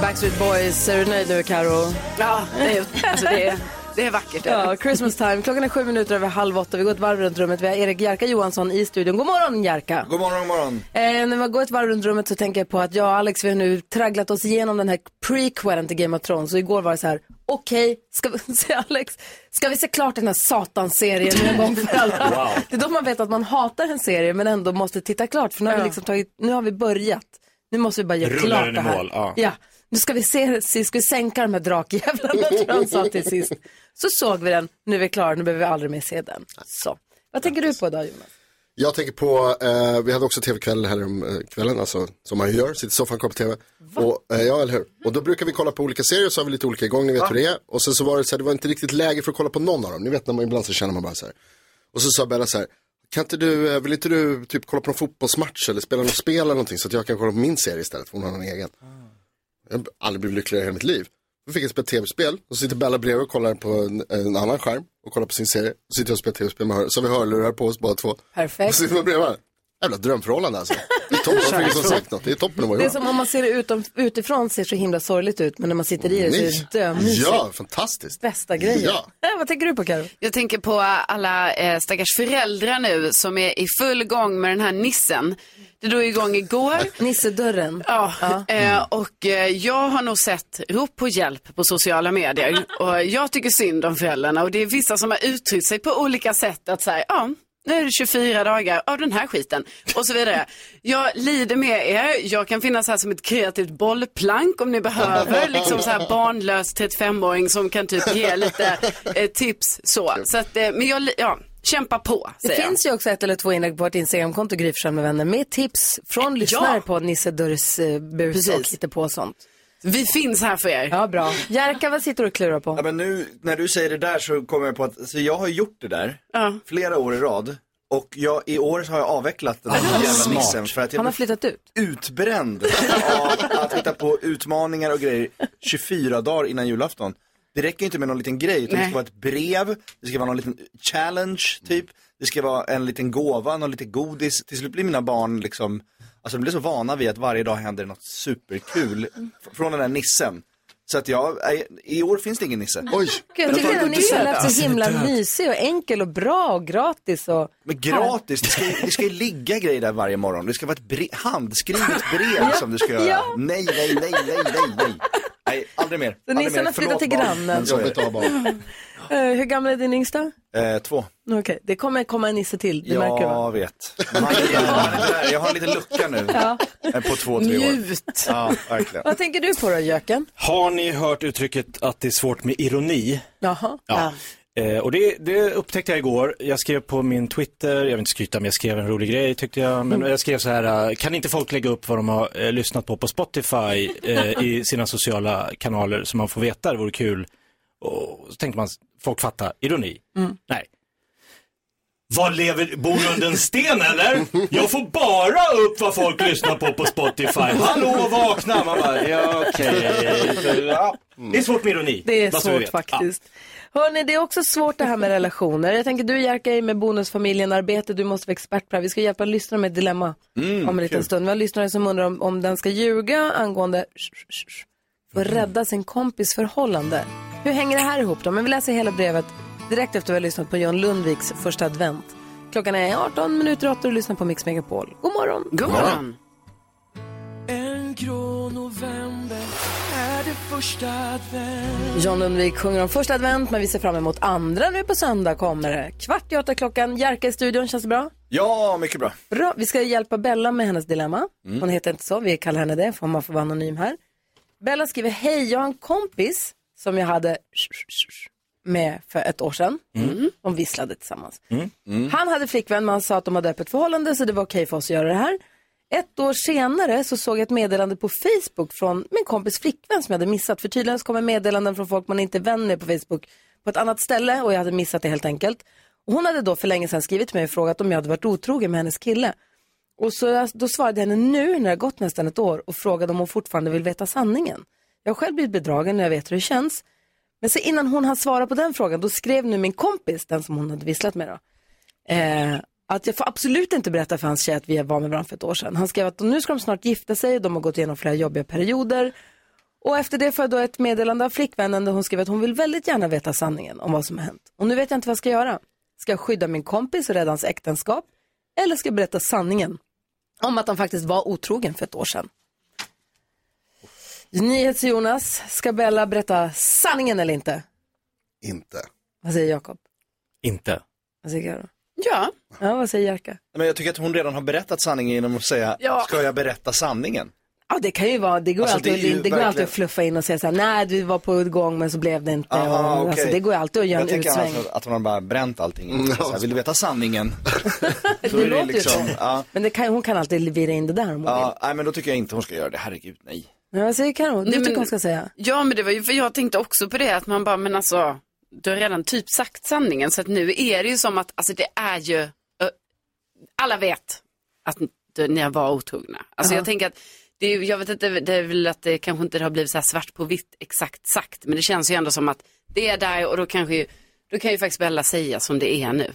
Backstreet Boys, är du nöjd nu Karo? Ja, det är, alltså det är, det är vackert. Ja, Christmas time. Klockan är sju minuter över halv åtta. Vi går ett varv runt rummet. Vi har Erik Jerka Johansson i studion. God morgon Jerka! God morgon, god morgon. Eh, när man går ett varv runt rummet så tänker jag på att jag och Alex vi har nu tragglat oss igenom den här prequelen till Game of Thrones. Och igår var det så här, okej, ska vi <laughs> se Alex, ska vi se klart den här satansserien en gång för alla? <laughs> Wow. Det är då man vet att man hatar en serie men ändå måste titta klart för nu har, vi, liksom tagit, nu har vi börjat. Nu måste vi bara göra Rullar klart den det här. mål, ja. ja. Nu ska vi se, se- ska vi sänka de här drakjävlarna, <laughs> tror jag han sa till sist. Så såg vi den, nu är vi klara, nu behöver vi aldrig mer se den. Så. Vad tänker du på idag Jonas? Jag tänker på, eh, vi hade också tv-kväll här om eh, kvällen, alltså som man gör, sitter i soffan och kollar på tv. Och, eh, ja, eller hur? Och då brukar vi kolla på olika serier, så har vi lite olika igång, ni vet hur det är. Och sen så var det så här, det var inte riktigt läge för att kolla på någon av dem. Ni vet när man ibland så känner man bara så här. Och så sa Bella så här, kan inte du, eh, vill inte du typ kolla på någon fotbollsmatch eller spela något spel eller någonting så att jag kan kolla på min serie istället, för hon har en egen. Jag har aldrig blivit lyckligare i hela mitt liv. Då fick jag spela tv-spel, och så sitter Bella bredvid och kollar på en, en annan skärm och kollar på sin serie. Så sitter jag och spelar tv-spel med hör, så vi hörlurar på oss båda två. Och Perfekt. så sitter man bredvid varandra. Jävla drömförhållande alltså. Det är toppen, <laughs> ingen som sagt något. Det är toppen att vara Det är som om man ser det utom, utifrån ser så himla sorgligt ut men när man sitter i det så är det dömysigt. Ja, fantastiskt. Bästa grejen. Ja. <laughs> Eh, vad tänker du på Karo? Jag tänker på alla eh, stackars föräldrar nu som är i full gång med den här nissen. Det drog igång igår. Nissedörren. Ja, eh, och eh, jag har nog sett rop på hjälp på sociala medier. <laughs> Och jag tycker synd om föräldrarna och det är vissa som har uttryckt sig på olika sätt att säga, ja, nu är det 24 dagar av den här skiten och så vidare. Jag lider med er, jag kan finnas här som ett kreativt bollplank om ni behöver, <laughs> liksom så här barnlös 35-åring som kan typ ge lite eh, tips så. så att, eh, men jag, ja, kämpa på, Det säger jag. finns ju också ett eller två inlägg på vårt Instagramkonto Gry med vänner med tips från lyssnare på Nisse Dörrs eh, bus och hitta på sånt. Vi finns här för er. Ja, bra. Jerka, vad sitter du och klurar på? Ja, men nu när du säger det där så kommer jag på att alltså, jag har gjort det där flera år i rad. Och jag, i år så har jag avvecklat den där jävla smart. nissen för att jag Han har flyttat ut. utbränd av att hitta på utmaningar och grejer 24 dagar innan julafton. Det räcker inte med någon liten grej, utan det ska vara ett brev, det ska vara någon liten challenge typ, det ska vara en liten gåva, någon liten godis. Till slut blir mina barn liksom, alltså de blir så vana vid att varje dag händer något superkul från den där nissen. Så att jag, i år finns det ingen nisse. Oj! Jag tycker den nissen lät så himla mysig och enkel och bra och gratis och... Men gratis, det ska, ju, det ska ju ligga grejer där varje morgon. Det ska vara ett bre- handskrivet brev som du ska göra. Ja. Nej, nej, nej, nej, nej, nej. Nej, aldrig mer. Så nissen har flyttat till grannen. Så är det. Eh, hur gammal är din yngsta? Eh, två. Okej, det kommer komma en nisse till, det märker du va? Jag vet. Man, jag, har, jag har en liten lucka nu. Ja. Eh, På två, tre år. Njut. Ja, verkligen. Vad tänker du på då, Jöken? Har ni hört uttrycket att det är svårt med ironi? Jaha. Ja. Eh, och det, det upptäckte jag igår. Jag skrev på min Twitter, jag vill inte skryta men jag skrev en rolig grej tyckte jag. Men jag skrev så här, eh, kan inte folk lägga upp vad de har eh, lyssnat på på Spotify eh, i sina sociala kanaler så man får veta, det vore kul. Och så tänkte man, folk fattar ironi. Nej. Vad lever, bor du under en sten eller? Jag får bara upp vad folk lyssnar på på Spotify. Hallå, vakna! Man bara, ja okej. Ja. Det är svårt med ironi. Det är svårt faktiskt. Hörni, det är också svårt det här med relationer. Jag tänker du Jerka är med bonusfamiljen arbete, du måste vara expert på det här. Vi ska hjälpa lyssnarna med ett dilemma Mm, om en liten kul. stund. Vi har lyssnare som undrar om, om den ska ljuga angående för att rädda sin kompis förhållande. Hur hänger det här ihop då? Men vi läser hela brevet direkt efter att vi har lyssnat på John Lundviks första advent. Klockan är 18 minuter 8 och du lyssnar på Mix Megapol. God morgon! God morgon! En grå november är det första advent John Lundvik sjunger om första advent, men vi ser fram emot andra nu på söndag kommer det. Kvart i åtta klockan, Jerka i studion, känns det bra? Ja, mycket bra. Bra, vi ska hjälpa Bella med hennes dilemma. Mm. Hon heter inte så, vi kallar henne det, för man får vara anonym här. Bella skriver, hej, jag har en kompis som jag hade med för ett år sedan. Mm. De visslade tillsammans. Han hade flickvän, men han sa att de hade öppet förhållande, så det var okej för oss att göra det här. Ett år senare så såg jag ett meddelande på Facebook från min kompis flickvän som jag hade missat. För tydligen så kommer meddelanden från folk man inte är vän med på Facebook på ett annat ställe och jag hade missat det helt enkelt. Och hon hade då för länge sedan skrivit till mig och frågat om jag hade varit otrogen med hennes kille. Och så då svarade jag henne nu när det har gått nästan ett år och frågade om hon fortfarande vill veta sanningen. Jag har själv blivit bedragen och jag vet hur det känns. Men så innan hon hann svara på den frågan, då skrev nu min kompis, den som hon hade visslat med då, eh, att jag får absolut inte berätta för hans tjej att vi var med varandra för ett år sedan. Han skrev att nu ska de snart gifta sig, de har gått igenom flera jobbiga perioder. Och efter det får jag då ett meddelande av flickvännen där hon skrev att hon vill väldigt gärna veta sanningen om vad som har hänt. Och nu vet jag inte vad jag ska göra. Ska jag skydda min kompis och rädda hans äktenskap? Eller ska jag berätta sanningen om att han faktiskt var otrogen för ett år sedan? NyhetsJonas, ska Bella berätta sanningen eller inte? Inte. Vad säger Jakob? Inte. Vad säger Karo? Ja. Ja, vad säger Jerka? Men jag tycker att hon redan har berättat sanningen genom att säga, Ja. ska jag berätta sanningen? Ja, det kan ju vara, det går, Alltså, alltid, det det ju det går verkligen- alltid att fluffa in och säga så här, nej du var på gång men så blev det inte. Aha, och, okej. alltså, det går ju alltid att göra jag en tänker utsväng. alltså att hon har bara bränt allting. Mm, så här, vill du veta sanningen? <laughs> Det är låter ju så. ja, Men det kan, hon kan alltid vira in det där om hon vill. ja, nej men då tycker jag inte hon ska göra det, herregud nej. Ja, vad säger Karo? Du Nej, tycker hon ska säga? Ja, men det var ju för jag tänkte också på det att man bara, men alltså, du har redan typ sagt sanningen så att nu är det ju som att, alltså det är ju, ö, alla vet att du, ni var otrogna. Alltså Ja. jag tänker att, det är, jag vet inte, det är väl att det kanske inte har blivit så här svart på vitt exakt sagt, men det känns ju ändå som att det är där och då kanske ju, då kan ju faktiskt Bella säga som det är nu.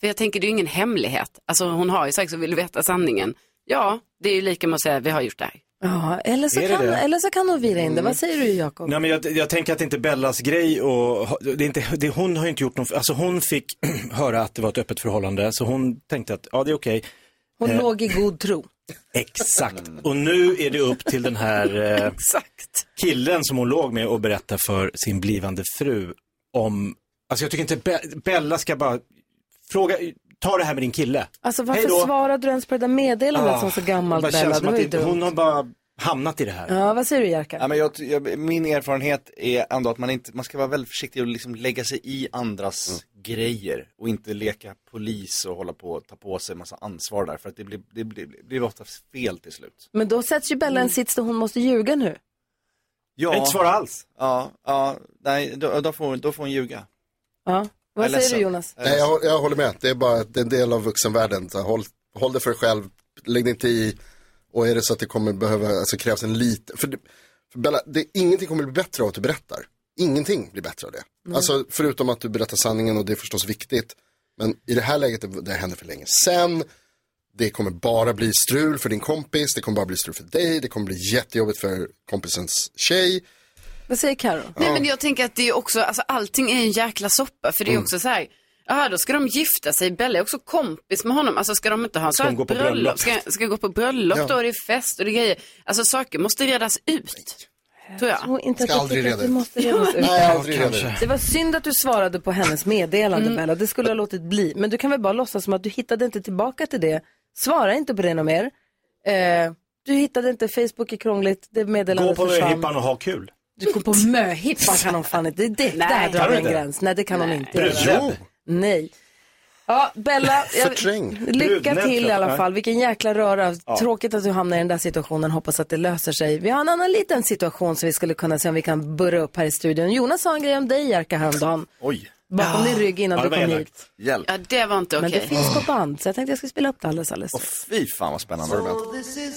För jag tänker det är ju ingen hemlighet. Alltså hon har ju sagt så vill du veta sanningen. Ja, det är ju lika med att säga vi har gjort det här. Ja, eller så, kan, det? eller så kan hon vira in det. Vad säger du Jakob? Nej, men jag, jag tänker att det inte är Bellas grej och det är inte, det, hon har inte gjort någon, alltså hon fick <clears throat> höra att det var ett öppet förhållande så hon tänkte att ja det är okej. Hon Eh, låg i god tro. Exakt. Och nu är det upp till den här <laughs> eh, killen som hon låg med och berätta för sin blivande fru om, alltså jag tycker inte Be Bella ska bara fråga, ta det här med din kille. Alltså Hej varför då. svarade du ens på det där meddelandet Ah, som så gammalt Bella? känns Det som var att ju det, dumt. hon har bara hamnat i det här. Ja, vad säger du Jerka? Ja, men jag, jag, min erfarenhet är ändå att man, inte, man ska vara väldigt försiktig och liksom lägga sig i andras grejer och inte leka polis och hålla på och ta på sig massa ansvar där för att det blir, det blir, det blir ofta fel till slut. Men då sätts ju Bella i en sits där hon måste ljuga nu. Ja. Inte svara alls. Ja, ja nej, då, då, får, då får hon ljuga. Ja. Vad säger du Jonas? Nej, jag, jag håller med. Det är bara det är en del av vuxenvärlden. Så håll, håll det för dig själv, lägg dig inte i. Och är det så att det kommer behöva, alltså krävs en liten, för, för Bella, det, ingenting kommer bli bättre av att du berättar. Ingenting blir bättre av det. Mm. Alltså förutom att du berättar sanningen och det är förstås viktigt. Men i det här läget, det, det hände för länge sedan. Det kommer bara bli strul för din kompis, det kommer bara bli strul för dig, det kommer bli jättejobbigt för kompisens tjej. Vad säger Karo? Nej men jag tänker att det är också, alltså allting är en jäkla soppa för det är Mm. också så här, ja då ska de gifta sig, Bella är också kompis med honom, alltså ska de inte ha så Ska här de gå på bröllop, bröllop? ska, ska gå på bröllop Ja. då, det är fest och det är grejer, alltså saker måste redas ut, tror jag. tror inte Ska att jag aldrig tycker att reda det ut. måste redas ut. <laughs> Nej, aldrig redan. Det var synd att du svarade på hennes meddelande Bella, det skulle ha låtit bli. Men du kan väl bara låtsas som att du hittade inte tillbaka till det. Svara inte på det något mer. Eh, du hittade inte, Facebook är krångligt, det Gå meddelandet på försvann. hippan och ha kul. Du går på möhippan kan hon fan inte, det, det, där drar du en inte? gräns. Nej det kan hon inte göra. Nej. Ja, Bella, jag, Förträng. lycka Brudnäbb, till i alla nej. fall. Vilken jäkla röra. Tråkigt att du hamnar i den där situationen. Hoppas att det löser sig. Vi har en annan liten situation som vi skulle kunna se om vi kan burra upp här i studion. Jonas sa en grej om dig, Jerka, häromdagen. Oj, Bakom din rygg innan Ja, du det kom var hit. elakt. hjälp. Ja det var inte Men okej. det finns på band, så jag tänkte jag skulle spela upp det alldeles, alldeles. Åh fy fan vad spännande. This is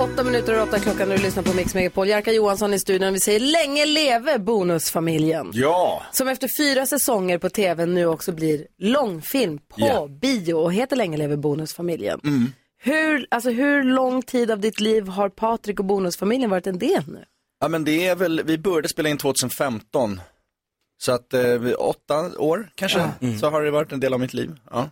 Åtta minuter och åtta klockan när du lyssnar på Mix Megapol. Jerka Johansson i studion. Vi säger länge leve Bonusfamiljen. Ja, Som efter fyra säsonger på tv nu också blir långfilm på Ja. bio och heter Länge leve Bonusfamiljen. Mm. Hur, alltså, hur lång tid av ditt liv har Patrik och Bonusfamiljen varit en del nu? ja men det är väl, vi började spela in 2015. Så att eh, åtta år kanske, så har det varit en del av mitt liv. Ja.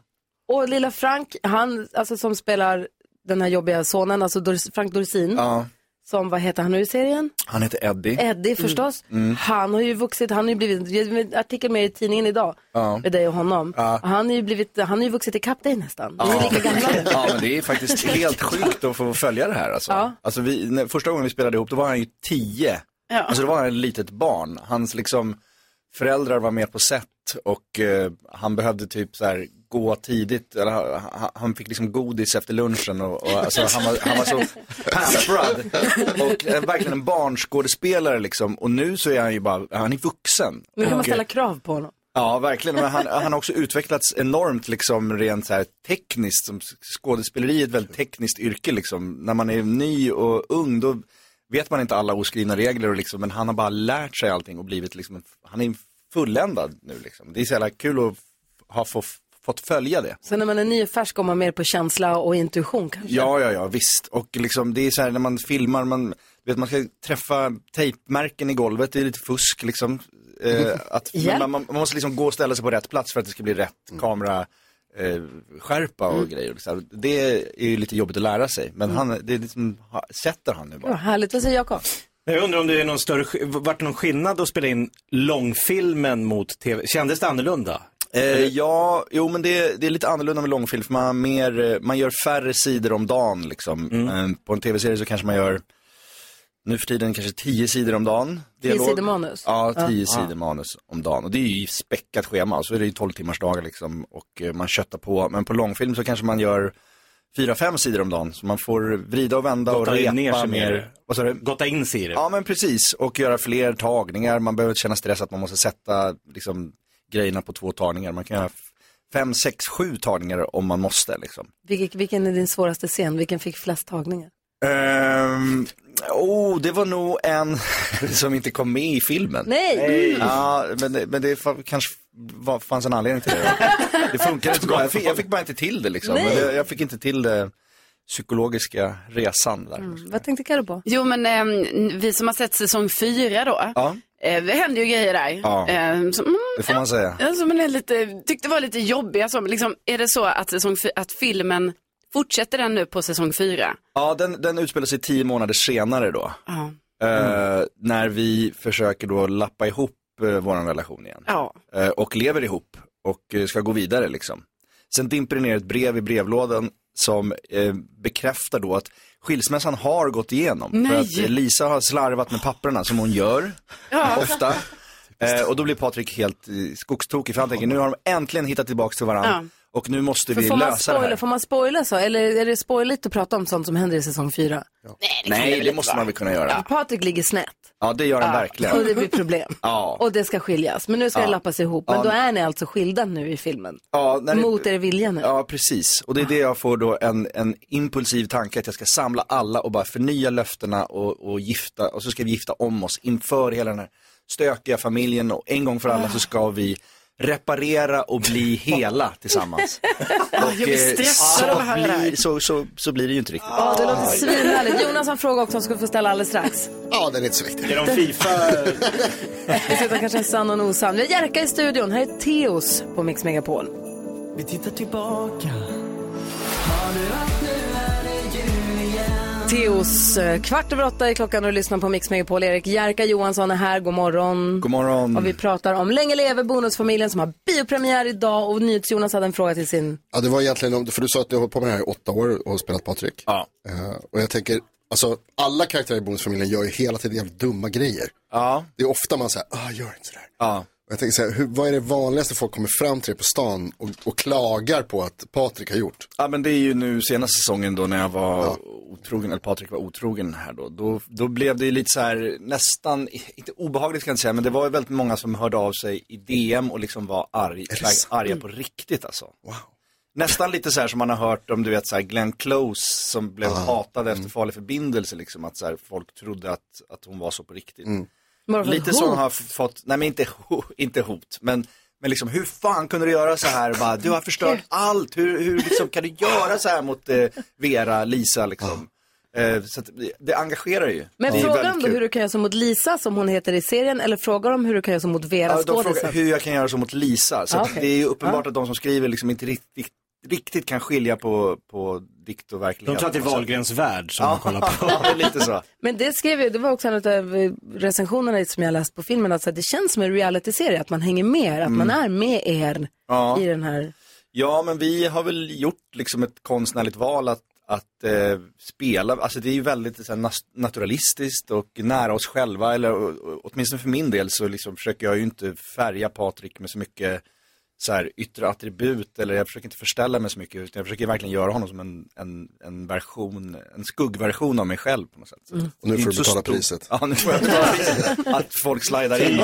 Och lilla Frank, han alltså, som spelar den här jobbiga sonen, alltså Dors, Frank Dorsin, ja, som, vad heter han nu i serien? han heter Eddie. Eddie förstås. Mm. Han har ju vuxit, han har ju blivit, artikel med i tidningen idag, Ja. med dig och honom. Ja. Han har ju blivit, han har ju vuxit ikapp dig nästan. Ni är lika gamla. <laughs> Ja men det är faktiskt helt sjukt att få följa det här alltså. Ja. Alltså vi, när, första gången vi spelade ihop då var han ju tio. Ja. Alltså då var han ett litet barn. Hans liksom föräldrar var med på set och eh, han behövde typ så här gå tidigt, eller han, han fick liksom godis efter lunchen och, och alltså, han, var, han var så <laughs> pamperad. Och eh, verkligen en barnskådespelare liksom. Och nu så är han ju bara, han är vuxen. Nu kan man Och, ställa krav på honom. Ja, verkligen. Men han, han har också utvecklats enormt liksom rent så här tekniskt. Som skådespeleri är ett väldigt tekniskt yrke liksom. När man är ny och ung då vet man inte alla oskrivna regler och liksom, men han har bara lärt sig allting och blivit liksom, en, han är fulländad nu liksom. Det är så jävla kul att ha få, fått följa det. Så när man är ny och färsk går man mer på känsla och intuition kanske? Ja, ja, ja, visst. Och liksom, det är så här när man filmar, man, vet, man ska träffa tejpmärken i golvet, det är lite fusk liksom. Eh, <laughs> att, Ja. man, man, man måste liksom gå och ställa sig på rätt plats för att det ska bli rätt kamera. eh, skärpa och Mm. grejer. Så här. Det är ju lite jobbigt att lära sig, men han, det är liksom, ha- sätter han nu bara. Ja, härligt, vad säger Jakob? Jag undrar om det är någon större, vart någon skillnad att spela in långfilmen mot tv? Kändes det annorlunda? Eh, ja, jo men det, det är lite annorlunda med långfilm för man, har mer, eh, man gör färre sidor om dagen liksom. Mm. Eh, på en tv-serie så kanske man gör, nu för tiden kanske tio sidor om dagen. Tio Dialog. sidor manus? Ja, tio Ja. sidor manus om dagen. Och det är ju späckat schema, så är det ju 12 timmars dagar liksom. Och eh, man köttar på, men på långfilm så kanske man gör fyra, fem sidor om dagen. Så man får vrida och vända och Gotta repa ner sig mer. mer. Gotta in sig i det. Ja men precis, och göra fler tagningar. Man behöver inte känna stress att man måste sätta liksom, grejerna på två tagningar. Man kan göra fem, sex, sju tagningar om man måste liksom. Vilken, vilken är din svåraste scen? Vilken fick flest tagningar? Ehm, oh, det var nog en <laughs> som inte kom med i filmen. Nej! Nej. Ja, men, det- men det fa- kanske var, fanns en anledning till det. <laughs> Det funkar inte bra. Jag fick, jag fick bara inte till det liksom. Det, jag fick inte till det psykologiska resan där. Mm. Vad tänkte Carro på? Jo, men ehm, vi som har sett säsong fyra då, Ja, eh, det händer ju grejer där. Ja. Ehm, som, mm, det får man säga. ja, som man är lite, tyckte var lite jobbiga. Som, liksom, är det så att, säsong, att filmen, fortsätter den nu på säsong fyra? Ja, den, den utspelar sig tio månader senare då. Ja. Eh, när vi försöker då lappa ihop uh, vår relation igen. Ja. Eh, och lever ihop och eh, ska gå vidare liksom. Sen dimper det ner ett brev i brevlådan som eh, bekräftar då att skilsmässan har gått igenom. Nej. För att eh, Lisa har slarvat med papperna som hon gör ofta. Eh, och då blir Patrik helt eh, skogstokig för han tänker nu har de äntligen hittat tillbaka till varandra. Ja. Och nu måste vi får, man lösa det spoila, här. får man spoila så? Eller är det spoiligt att prata om sånt som händer i säsong fyra? Nej, det måste man väl kunna göra. Patrik ligger snett. Ja, det gör han Ja. verkligen. Och det blir problem. Ja. Och det ska skiljas. Men nu ska Ja. det lappas ihop. Men Ja. då är ni alltså skilda nu i filmen. Ja, när det- Mot er vilja nu. Ja, precis. Och det är det jag får då en, en impulsiv tanke att jag ska samla alla och bara förnya löftena och, och gifta, och så ska vi gifta om oss inför hela den här stökiga familjen och en gång för alla så ska vi reparera och bli hela tillsammans. <laughs> Och, eh, så, blir, så, så, så blir det ju inte riktigt. Ja, det låter svinhärligt. Jonas har en fråga också som ska få ställa alldeles strax. Ja, den är inte så viktig. Genom Fifa. Vi ska ta kanske en sann och en osann. Vi har Jerka i studion. Här är Teos på Mix Megapol. Vi tittar tillbaka. Teos eh, kvart över åtta är klockan och du lyssnar på Mix Megapol. Erik Jerka Johansson är här. God morgon. God morgon. Och vi pratar om Länge leve bonusfamiljen som har biopremiär idag och NyhetsJonas hade en fråga till sin... Ja, det var egentligen, om- för du sa att du har hållit på med det här i åtta år och spelat Patrik. Ja. Eh, och jag tänker, alltså alla karaktärer i Bonusfamiljen gör ju hela tiden jävligt dumma grejer. Ja. Det är ofta man säger, ah, gör inte sådär. Ja. Jag tänker så här, hur, vad är det vanligaste folk kommer fram till på stan och, och klagar på att Patrik har gjort? Ja men det är ju nu senaste säsongen då när jag var otrogen, eller Patrik var otrogen här då. Då, då blev det ju lite så här nästan, inte obehagligt kan jag inte säga, men det var ju väldigt många som hörde av sig i DM och liksom var arg, arga på riktigt alltså. Wow. Nästan lite så här som man har hört om du vet så här Glenn Close som blev hatad efter farlig förbindelse liksom. Att så här, folk trodde att, att hon var så på riktigt. För Lite hot. har fått, nej men inte, inte hot, men, men liksom hur fan kunde du göra så här? Bara, du har förstört <laughs> allt, hur, hur liksom, kan du göra så här mot eh, Vera, Lisa liksom? Eh, så att, det- engagerar ju. Men Det är fråga väldigt om då hur du kan göra så mot Lisa som hon heter i serien eller frågar om hur du kan göra så mot Vera, Ja, de frågar hur jag kan göra så mot Lisa. Så att okej. det är ju uppenbart att de som skriver liksom inte riktigt, riktigt kan skilja på, på dikt och verklighet. De tror att det är Wahlgrens värld som man kollar på. <laughs> Ja, lite så. Men det skrev ju, det var också en av eh, recensionerna som jag läst på filmen, att det känns som en realityserie, att man hänger med, att man är med er Mm. Ja. i den här. Ja, men vi har väl gjort liksom ett konstnärligt val att, att eh, spela, alltså det är ju väldigt så här, naturalistiskt och nära oss själva, eller å- å- åtminstone för min del så liksom försöker jag ju inte färga Patrik med så mycket så här, yttre attribut, eller jag försöker inte förställa mig så mycket, utan jag försöker verkligen göra honom som en, en, en version, en skuggversion av mig själv på något sätt. Mm. Och nu får du betala priset. Ja, nu får jag betala priset. Att folk slidar in.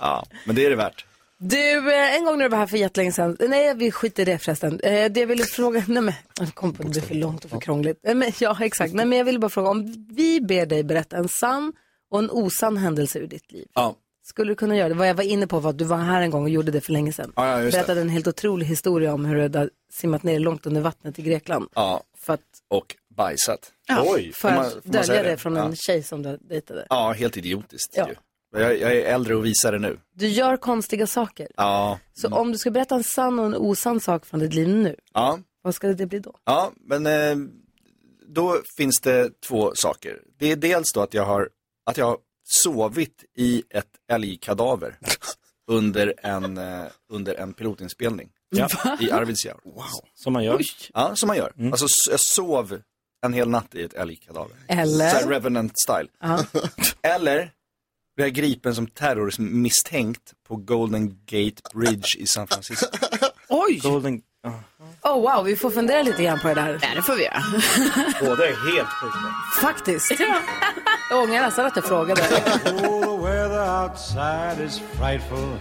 Ja, men det är det värt. Du, eh, en gång när du var här för jättelänge sedan, nej vi skiter i det förresten. Eh, Det jag ville fråga, <laughs> nej men, jag kom på det blir för långt och för krångligt. Eh, Men, ja, exakt. Nej men jag ville bara fråga, om vi ber dig berätta en sann och en osann händelse ur ditt liv. Ja. Skulle du kunna göra det? Vad jag var inne på var att du var här en gång och gjorde det för länge sedan. Ja, ja, just det. Berättade en helt otrolig historia om hur du hade simmat ner långt under vattnet i Grekland. Ja, För att, och bajsat. ja, Oj, för man- att dölja det från en Ja. tjej som du dejtade. Ja, helt idiotiskt Ja. ju. Jag, jag är äldre och visare nu. Du gör konstiga saker. Ja. Så om du ska berätta en sann och en osann sak från ditt liv nu, Ja. vad ska det bli då? Ja, men eh, då finns det två saker. Det är dels då att jag har, att jag har sovit i ett älgkadaver <laughs> under en, eh, under en pilotinspelning Ja. i Arvidsjaur. Wow. Som man gör. Ja, som man gör. Mm. Alltså s- jag sov en hel natt i ett älgkadaver. Eller? Så här Revenant style. Ja. <laughs> Eller blev jag gripen som terrormisstänkt på Golden Gate Bridge i San Francisco. <laughs> Oj! Golden... Oh wow, vi får fundera lite grann på det där. Ja, det får vi göra. Båda är helt sjuka. Faktiskt. Jag ångrar nästan att jag frågade. Oh, the weather outside is frightful,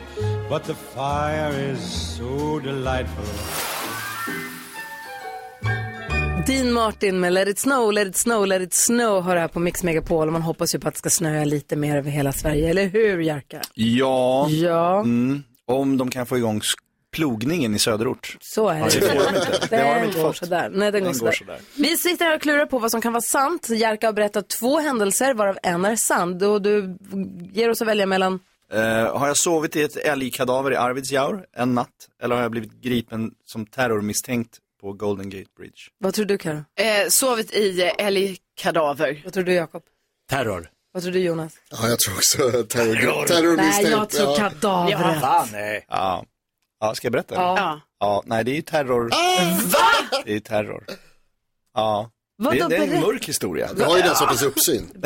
but the fire is so delightful. Dean Martin med Let it snow, let it snow, let it snow har det här på Mix Megapol och man hoppas ju på att det ska snöa lite mer över hela Sverige, eller hur Jerka? Ja. Ja. Mm. Om de kan få igång plogningen i söderort. Så är Ja, det. inte. Det har de Den inte går fått. sådär. Nej, den, går, sådär. sådär. Vi sitter här och klurar på vad som kan vara sant. Jerka har berättat två händelser varav en är sann. Och du ger oss att välja mellan Eh, har jag sovit i ett älgkadaver i Arvidsjaur en natt? Eller har jag blivit gripen som terrormisstänkt på Golden Gate Bridge? Vad tror du Karo? Eh, sovit i älgkadaver. Vad tror du Jakob? Terror. Vad tror du Jonas? Ja, jag tror också terror, Nej, terrormisstänkt. jag tror ja. kadavret. Ja, fan nej. Ja. Ja, ska jag berätta? Ja. Ja, nej det är ju terror. Va? Det är ju terror. Ja. Vadå, det, det är en mörk historia. Du har ju den sortens uppsyn. <laughs>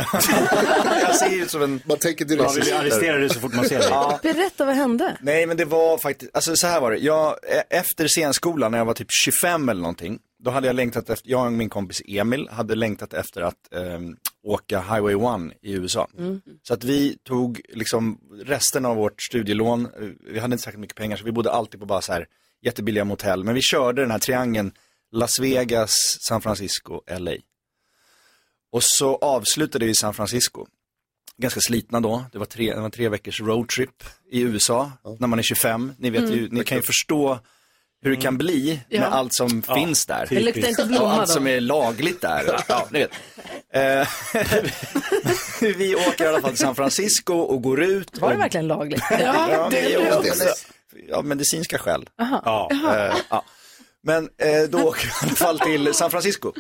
jag ser ut som en... Man tänker direkt. vi blir arresterade så fort man ser dig. <laughs> Ja. Berätta, vad hände? Nej men det var faktiskt, alltså så här var det. Jag, e- efter scenskolan när jag var typ 25 eller någonting, då hade jag längtat efter, jag och min kompis Emil hade längtat efter att ehm, åka Highway 1 i USA. Mm. Så att vi tog liksom resten av vårt studielån, eh, vi hade inte särskilt mycket pengar så vi bodde alltid på bara så här jättebilliga motell. Men vi körde den här triangeln Las Vegas, San Francisco, LA. Och så avslutade vi i San Francisco. Ganska slitna då, det var tre, det var tre veckors roadtrip i USA när man är 25. Ni, vet ju, Mm. ni kan ju förstå hur det kan bli Ja. med allt som Ja, finns där. Det luktar inte blomma och allt då. som är lagligt där. <laughs> Ja, ni vet. Eh, <laughs> vi åker i alla fall till San Francisco och går ut. Var det och- verkligen lagligt? <laughs> Ja, det är det ja, också. ja, medicinska skäl. Aha. Ja. Eh, ja. Men eh, då åker vi i alla fall till San Francisco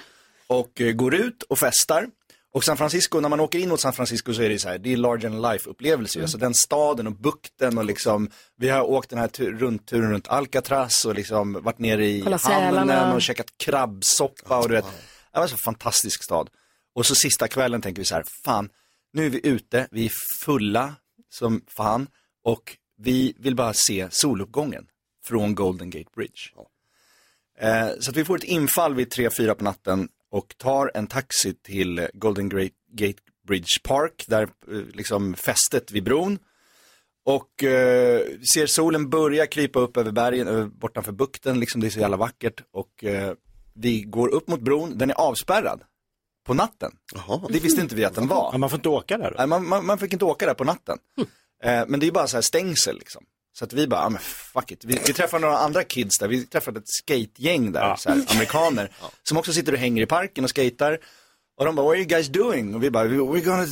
och eh, går ut och festar. Och San Francisco, när man åker in mot San Francisco så är det så här, det är larger than life upplevelse. Alltså den staden och bukten och liksom, vi har åkt den här tur, rundturen runt Alcatraz och liksom varit nere i Kolla hamnen sälarna. och käkat krabbsoppa och du vet. Det var en så fantastisk stad. Och så sista kvällen tänker vi så här, fan, nu är vi ute, vi är fulla som fan och vi vill bara se soluppgången från Golden Gate Bridge. Eh, så att vi får ett infall vid 3-4 på natten och tar en taxi till Golden Great Gate Bridge Park, där eh, liksom fästet vid bron. Och eh, ser solen börja krypa upp över bergen, över, bortanför bukten, liksom det är så jävla vackert. Och eh, vi går upp mot bron, den är avspärrad på natten. Det visste inte vi att den var. Ja, man får inte åka där då? Nej, man, man, man fick inte åka där på natten. Eh, men det är bara så här stängsel liksom. Så att vi bara, ja men fuck it. Vi, vi träffade några andra kids där, vi träffade ett skategäng där, så här, amerikaner. <laughs> Som också sitter och hänger i parken och skater. Och de bara, what are you guys doing? Och vi bara, we're gonna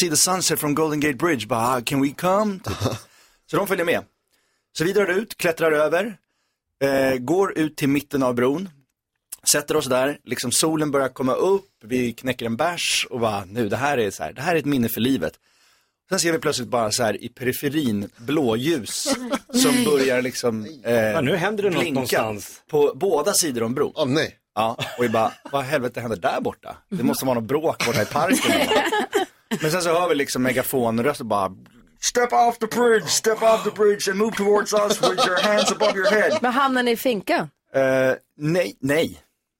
see the sunset from Golden Gate Bridge. Bara, "Ah, can we come? Typ. <laughs> Så de följer med. Så vi drar ut, klättrar över, eh, går ut till mitten av bron. Sätter oss där, liksom solen börjar komma upp, vi knäcker en bärs och bara nu, det här är så här, det här är ett minne för livet. Sen ser vi plötsligt bara så här i periferin blåljus <laughs> som börjar liksom eh, Ja, nu händer det något blinka någonstans. på båda sidor om bron. Åh nej. Ja, och vi bara, vad helvete händer där borta? Det måste vara något bråk borta i parken. <laughs> Men sen så hör vi liksom megafonröst och bara Step off the bridge, step off the bridge and move towards us with your hands above your head. Men hamnar ni i finkan? Eh, nej, nej,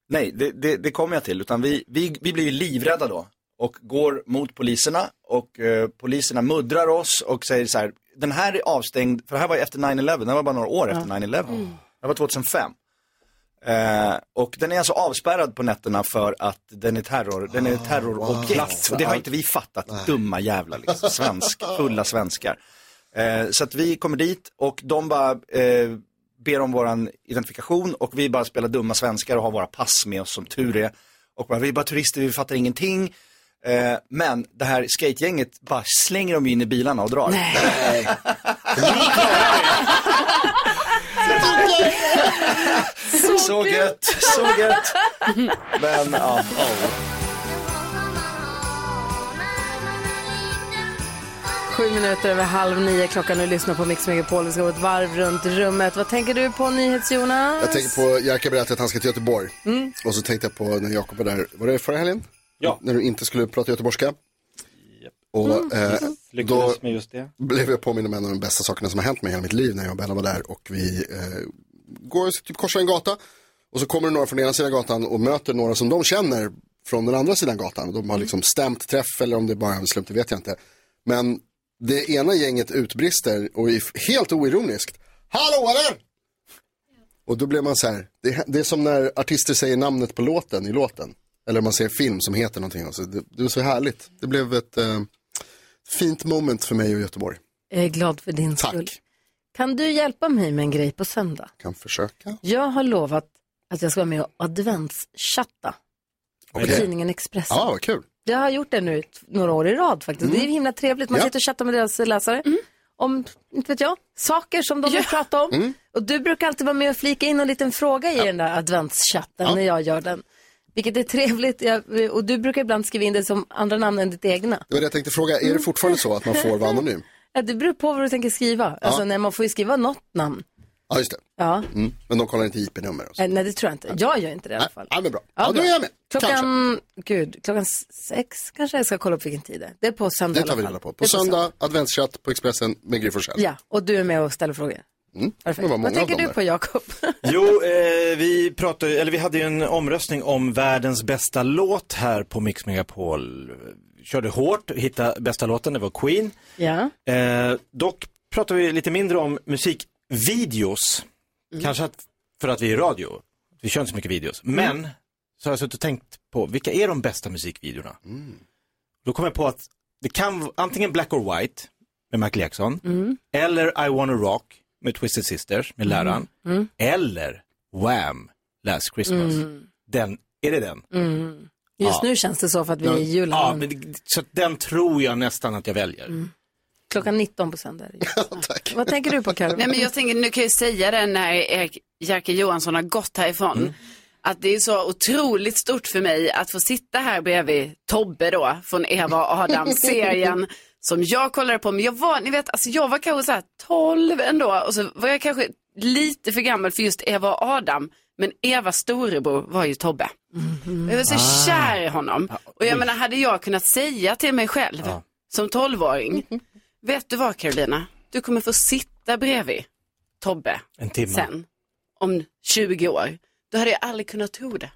nej, det, det, det kommer jag till. Utan vi, vi, vi blir ju livrädda då och går mot poliserna och eh, poliserna muddrar oss och säger så här, den här är avstängd, för det här var efter 9-11, det var bara några år efter 9-11. Det var 2005. Eh, och den är alltså avspärrad på nätterna för att den är terror, den är terrorobjekt. Och det har inte vi fattat, dumma jävlar liksom, svensk, fulla svenskar. Eh, så att vi kommer dit och de bara eh, ber om våran identifikation och vi bara spelar dumma svenskar och har våra pass med oss som tur är. Och bara, vi är bara turister, vi fattar ingenting. Eh, men det här skategänget bara slänger de in i bilarna och drar. Nej. så gött, så gött. Men ja, ja. Sju minuter över halv nio klockan och lyssnar på Mix Megapol. Vi ska gå ett varv runt rummet. Vad tänker du på NyhetsJonas? Jag tänker på, Jerka berättade att han ska till Göteborg. Mm. Och så tänkte jag på när Jakob var där, var det förra helgen? Ja. När du inte skulle prata göteborgska. Och eh, då Lyckades med just det. blev jag påminn om en av de bästa sakerna som har hänt mig i hela mitt liv när jag och Bella var där. Och vi eh, går, typ korsar en gata. Och så kommer det några från ena sidan gatan och möter några som de känner från den andra sidan gatan. De har liksom stämt träff eller om det bara är en slump, det vet jag inte. Men det ena gänget utbrister och är helt oironiskt. Hallå eller? Och då blev man så här, det, det är som när artister säger namnet på låten i låten. Eller man ser film som heter någonting. Alltså, det, det var så härligt. Det blev ett eh, fint moment för mig och Göteborg. Jag är glad för din Tack. skull. Kan du hjälpa mig med en grej på söndag? Kan försöka. Jag har lovat att jag ska vara med och adventschatta på Okej. tidningen Expressen. Ja, vad kul. Jag har gjort det nu några år i rad faktiskt. Det är himla trevligt. Man Ja. sitter och chattar med deras läsare om, inte vet jag, saker som de vill prata om. Mm. Och du brukar alltid vara med och flika in en liten fråga i den där adventschatten när jag gör den. Vilket är trevligt. Jag, och du brukar ibland skriva in det som andra namn än ditt egna. Det var det jag tänkte fråga, är det fortfarande så att man får vara anonym? Ja, det beror på vad du tänker skriva. Alltså, nej, man får ju skriva något namn. Ja, just det. Ja. Mm. Men de kollar inte IP-nummer och så. Eh, Nej, det tror jag inte. Jag gör inte det i alla fall. Ja, men bra. Ja, Ja, då är jag med. Klockan, gud, klockan sex kanske jag ska kolla upp vilken tid det är. Det är på söndag Det tar vi reda på. På är söndag, adventschatt på Expressen med Gry. Ja, och du är med och ställer frågor. Mm. Vad tänker du på Jakob? <laughs> Jo, eh, vi pratade, eller vi hade ju en omröstning om världens bästa låt här på Mix Megapol. Körde hårt, hitta bästa låten, det var Queen. ja. Eh, dock pratar vi lite mindre om musikvideos. Kanske att, för att vi är radio. Vi kör inte så mycket videos. Men så har jag suttit och tänkt på, vilka är de bästa musikvideorna? Då kom jag på att det kan vara antingen Black or White med Michael Jackson. Eller I wanna rock med Twisted Sisters med läraren. Mm. Eller Wham! Last Christmas. Mm. Den, är det den? Mm. Just Ja. nu känns det så för att vi är Ja, i julen. Ja, men det, så den tror jag nästan att jag väljer. Mm. Klockan 19 på söndag. ju. Vad tänker du på Karo? Nej, men jag tänker, nu kan jag säga det när Erik Jerker Johansson har gått härifrån. Att det är så otroligt stort för mig att få sitta här bredvid Tobbe då, från Eva och Adam-serien. <laughs> som jag kollade på, men jag var, ni vet, alltså jag var kanske så här 12 ändå och så var jag kanske lite för gammal för just Eva och Adam. Men Evas storebror var ju Tobbe. Jag var så Ah. kär i honom. Och jag menar, hade jag kunnat säga till mig själv som 12-åring, vet du vad Carolina? Du kommer få sitta bredvid Tobbe En timme. sen, om 20 år. Då hade jag aldrig kunnat tro det.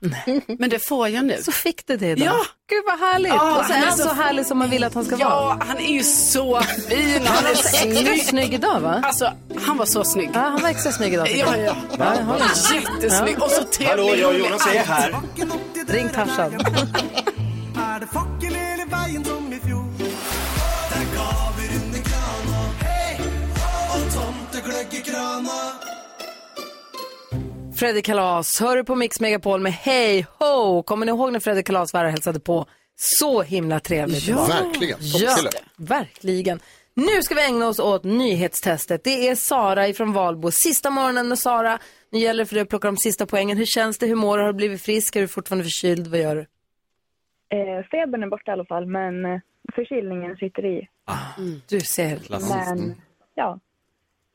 Men det får jag nu. Så fick du det idag. Ja. Gud vad härligt. Ja, och så är han så så- härlig som man vill att han ska vara. Ja, han är ju så fin. Han Han är snygg. snygg idag va? Alltså, han var så snygg. Ja, han var extra snygg idag. Ja, ja. ja Han var jättesnygg och så trevlig. Hallå, jag och. Jonas är här. Ring Tarzan. Fredrik Kalas, hör du på Mix Megapol med Hej Ho. Kommer ni ihåg när Fredrik Kalas var här och hälsade på? Så himla trevligt. Ja. Verkligen. Ja, verkligen. Nu ska vi ägna oss åt nyhetstestet. Det är Sara ifrån Valbo. Sista morgonen med Sara. Nu gäller det för dig att plocka de sista poängen. Hur känns det? Hur mår du? Har du blivit frisk? Är du fortfarande förkyld? Vad gör du? Eh, febern är borta i alla fall, men eh, förkylningen sitter i. Du ser. Men ja,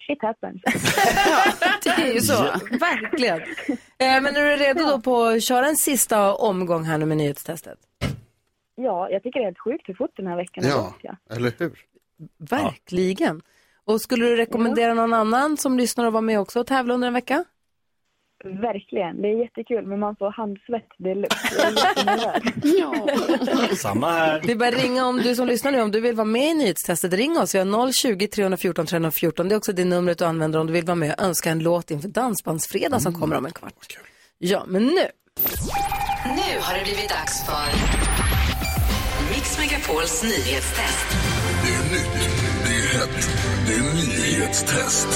shit happens. <laughs> Det är ju så. Verkligen. Eh, men är du redo då på att köra en sista omgång här nu med nyhetstestet? ja, jag tycker det är helt sjukt hur fort den här veckan har Ja, gått. Ja. eller hur? Verkligen. Och skulle du rekommendera någon annan som lyssnar att vara med också och tävla under en vecka? Verkligen, det är jättekul, men man får handsvett. Jag är <laughs> jättenöjd. <laughs> Samma här. Det är bara att ringa om du som lyssnar nu, om du vill vara med i nyhetstestet, ring oss. Vi har 020 314 314. Det är också det numret du använder om du vill vara med och önska en låt inför Dansbandsfredag som kommer om en kvart. Ja, men nu. Nu har det blivit dags för Mix Megapols nyhetstest. Det är nytt, det är hett, det är nyhetstest.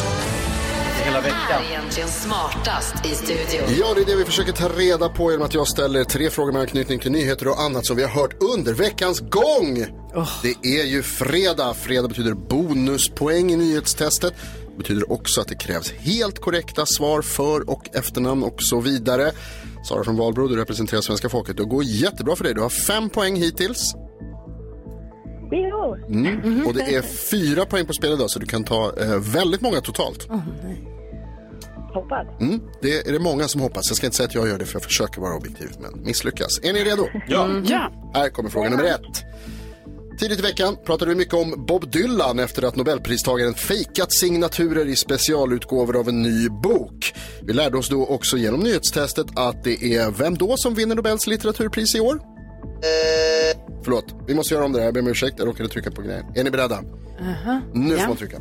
Hela veckan. är egentligen smartast i studion? Ja, det är det vi försöker ta reda på genom att jag ställer tre frågor med anknytning till nyheter och annat som vi har hört under veckans gång. Det är ju fredag. Fredag betyder bonuspoäng i nyhetstestet. Det betyder också att det krävs helt korrekta svar, för och efternamn och så vidare. Sara från Valbro, du representerar svenska folket. Det går jättebra för dig. Du har fem poäng hittills. Jo. Mm. Och det är fyra poäng på spel idag så du kan ta eh, väldigt många totalt. Hoppas. Mm. Det är det många som hoppas. Jag ska inte säga att jag gör det för jag försöker vara objektiv men misslyckas. Är ni redo? Ja. Ja. Här kommer fråga nummer ett. Tidigt i veckan pratade vi mycket om Bob Dylan efter att Nobelpristagaren fejkat signaturer i specialutgåvor av en ny bok. Vi lärde oss då också genom nyhetstestet att det är vem då som vinner Nobels litteraturpris i år? Förlåt, vi måste göra om det här. Jag ber om ursäkt, jag råkade trycka på grejen. Är ni beredda? Aha. Nu får ja. man trycka.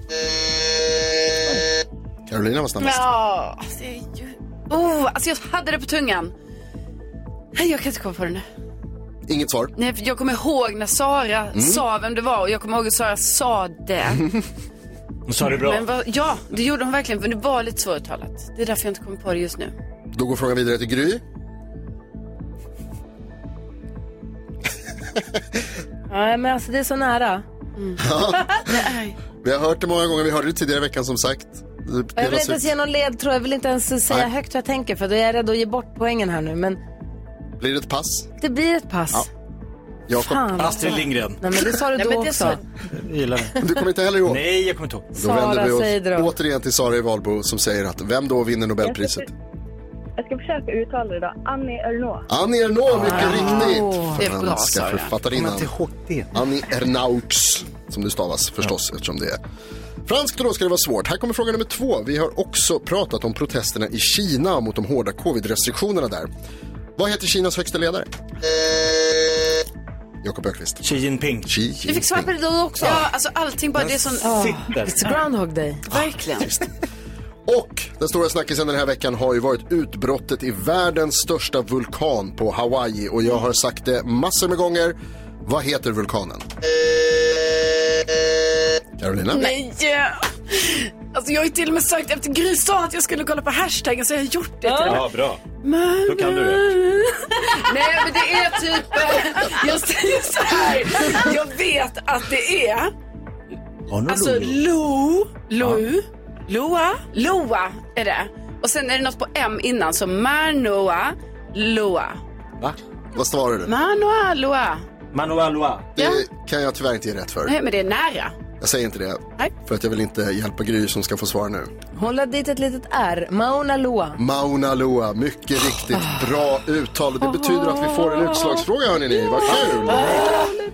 Carolina var snabbast. Ja, alltså, jag, oh, alltså jag hade det på tungan. Nej, Jag kan inte komma på det nu. Inget svar. Nej, för jag kommer ihåg när Sara Mm. sa vem det var och jag kommer ihåg att Sara sa det. <laughs> Hon sa det bra. Men vad, ja, det gjorde hon verkligen, men det var lite svåruttalat. Det är därför jag inte kommer på det just nu. Då går frågan vidare till Gry. Ja, men alltså det är så nära. Ja. <laughs> Vi har hört det många gånger, vi hörde det tidigare i veckan som sagt. Jag vill inte ens ge någon ledtråd, jag vill inte ens säga Nej. högt vad jag tänker för då är jag rädd att ge bort poängen här nu. Men Blir det ett pass? det blir ett pass. Jakob? Fan. Astrid Lindgren. Nej men det sa du Nej, då också. Jag gillar det. Du kommer inte heller ihåg? Nej, jag kommer inte ihåg. Då Sara, vänder vi oss återigen till Sara i Valbo som säger att vem då vinner Nobelpriset? <laughs> Jag ska försöka uttala det då. Annie Ernaux. Annie Ernaux, mycket riktigt. Ah. Det är bra, Franska Sara. författarinnan. Annie Ernaux, som det stavas förstås eftersom det är franskt då ska det vara svårt. Här kommer fråga nummer två. Vi har också pratat om protesterna i Kina mot de hårda covid-restriktionerna där. Vad heter Kinas högsta ledare? Jakob Öqvist. Xi Jinping. Xi Du fick Jinping. svara på det då också. Ja, alltså allting bara, det. Ja, sitter. It's Groundhog Day. Verkligen. Och den stora snackisen den här veckan har ju varit utbrottet i världens största vulkan på Hawaii. Och jag har sagt det massor med gånger. Vad heter vulkanen? Carolina? Nej! Alltså jag har ju till och med sagt efter Gry sa att jag skulle kolla på hashtaggen så jag har gjort det till och med. Ja, bra. Men, Då kan du det. <laughs> Nej men det är typ, eh, jag säger så här. Jag vet att det är, alltså Lo, Lo, Loa, Loa är det. Och sen är det något på M innan, så Manoa, Loa. Va? Vad svarar du? Manoa, Loa. Manuel Loa. Det kan jag tyvärr inte ge rätt för. Nej men det är nära. Jag säger inte det. Nej. För att jag vill inte hjälpa Gry som ska få svara nu. Hålla dit ett litet R. Mauna Loa. Mauna Loa, mycket riktigt bra uttal. Det betyder att vi får en utslagsfråga hörni ni. Vad kul!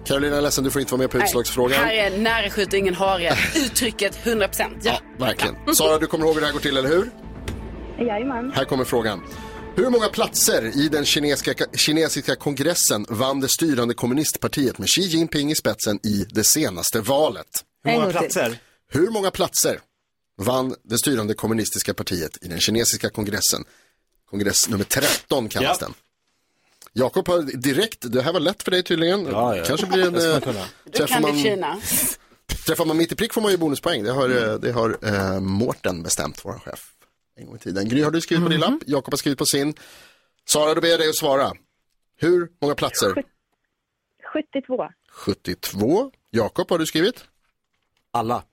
Carolina jag är ledsen, du får inte vara med på utslagsfrågan. Här är nära skjut ingen hare. Uttrycket 100%. Ja. Verkligen. Sara, du kommer ihåg hur det här går till, eller hur? Jajamän. Här kommer frågan. Hur många platser i den kinesiska, kinesiska kongressen vann det styrande kommunistpartiet med Xi Jinping i spetsen i det senaste valet? Hur många platser? Hur många platser vann det styrande kommunistiska partiet i den kinesiska kongressen? Kongress nummer 13 kallas Ja. den. Jakob har direkt, det här var lätt för dig tydligen. Ja, ja. Kanske blir en... Det man eh. Du träffar kan det man, Kina. träffar man mitt i prick får man ju bonuspoäng. Det har, eh, det har eh, Mårten bestämt, vår chef. En gång i tiden. Gry har du skrivit på din lapp, Jakob har skrivit på sin. Sara, då ber jag dig att svara. Hur många platser? 72. 72. Jakob, har du skrivit? Alla. <laughs>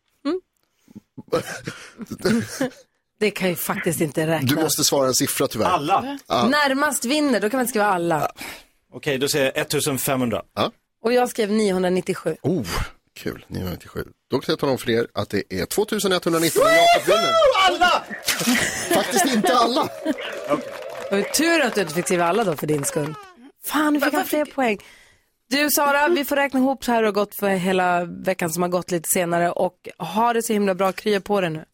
Det kan ju faktiskt inte räknas. Du måste svara en siffra tyvärr. Alla? Ja. Närmast vinner, då kan man skriva alla. Okej, då säger jag 1500. Ja. Och jag skrev 997. Oh, kul. 997. Då kan jag tala om för er att det är 2119 och Jakob vinner. Alla! Faktiskt inte alla. Var tur att du inte fick skriva alla då för din skull. Fan, nu fick han fler poäng. Du Sara, vi får räkna ihop så här och gått för hela veckan som har gått lite senare och ha det så himla bra, krya på det nu.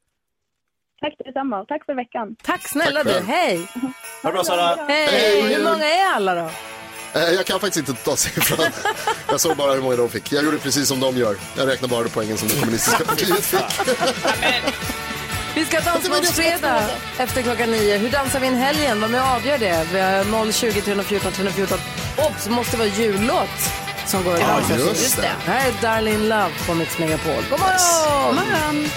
Tack detsamma och tack för veckan. Tack snälla Tack du, själv. hej! Ha det bra Sara. Hej! Hej. Hur många är alla då? Eh, Jag kan faktiskt inte ta siffran. <laughs> Jag såg bara hur många de fick. Jag gjorde precis som de gör. Jag räknar bara poängen som det kommunistiska <laughs> partiet fick. Vi ska dansa på fredag efter klockan nio. Hur dansar vi in helgen? Var med och avgör det. Vi har 020 314 314. Obs, måste vara jullåt som går att Ja, dansa just det. Här är Darlene Love på Mix Megapol. God morgon! morgon.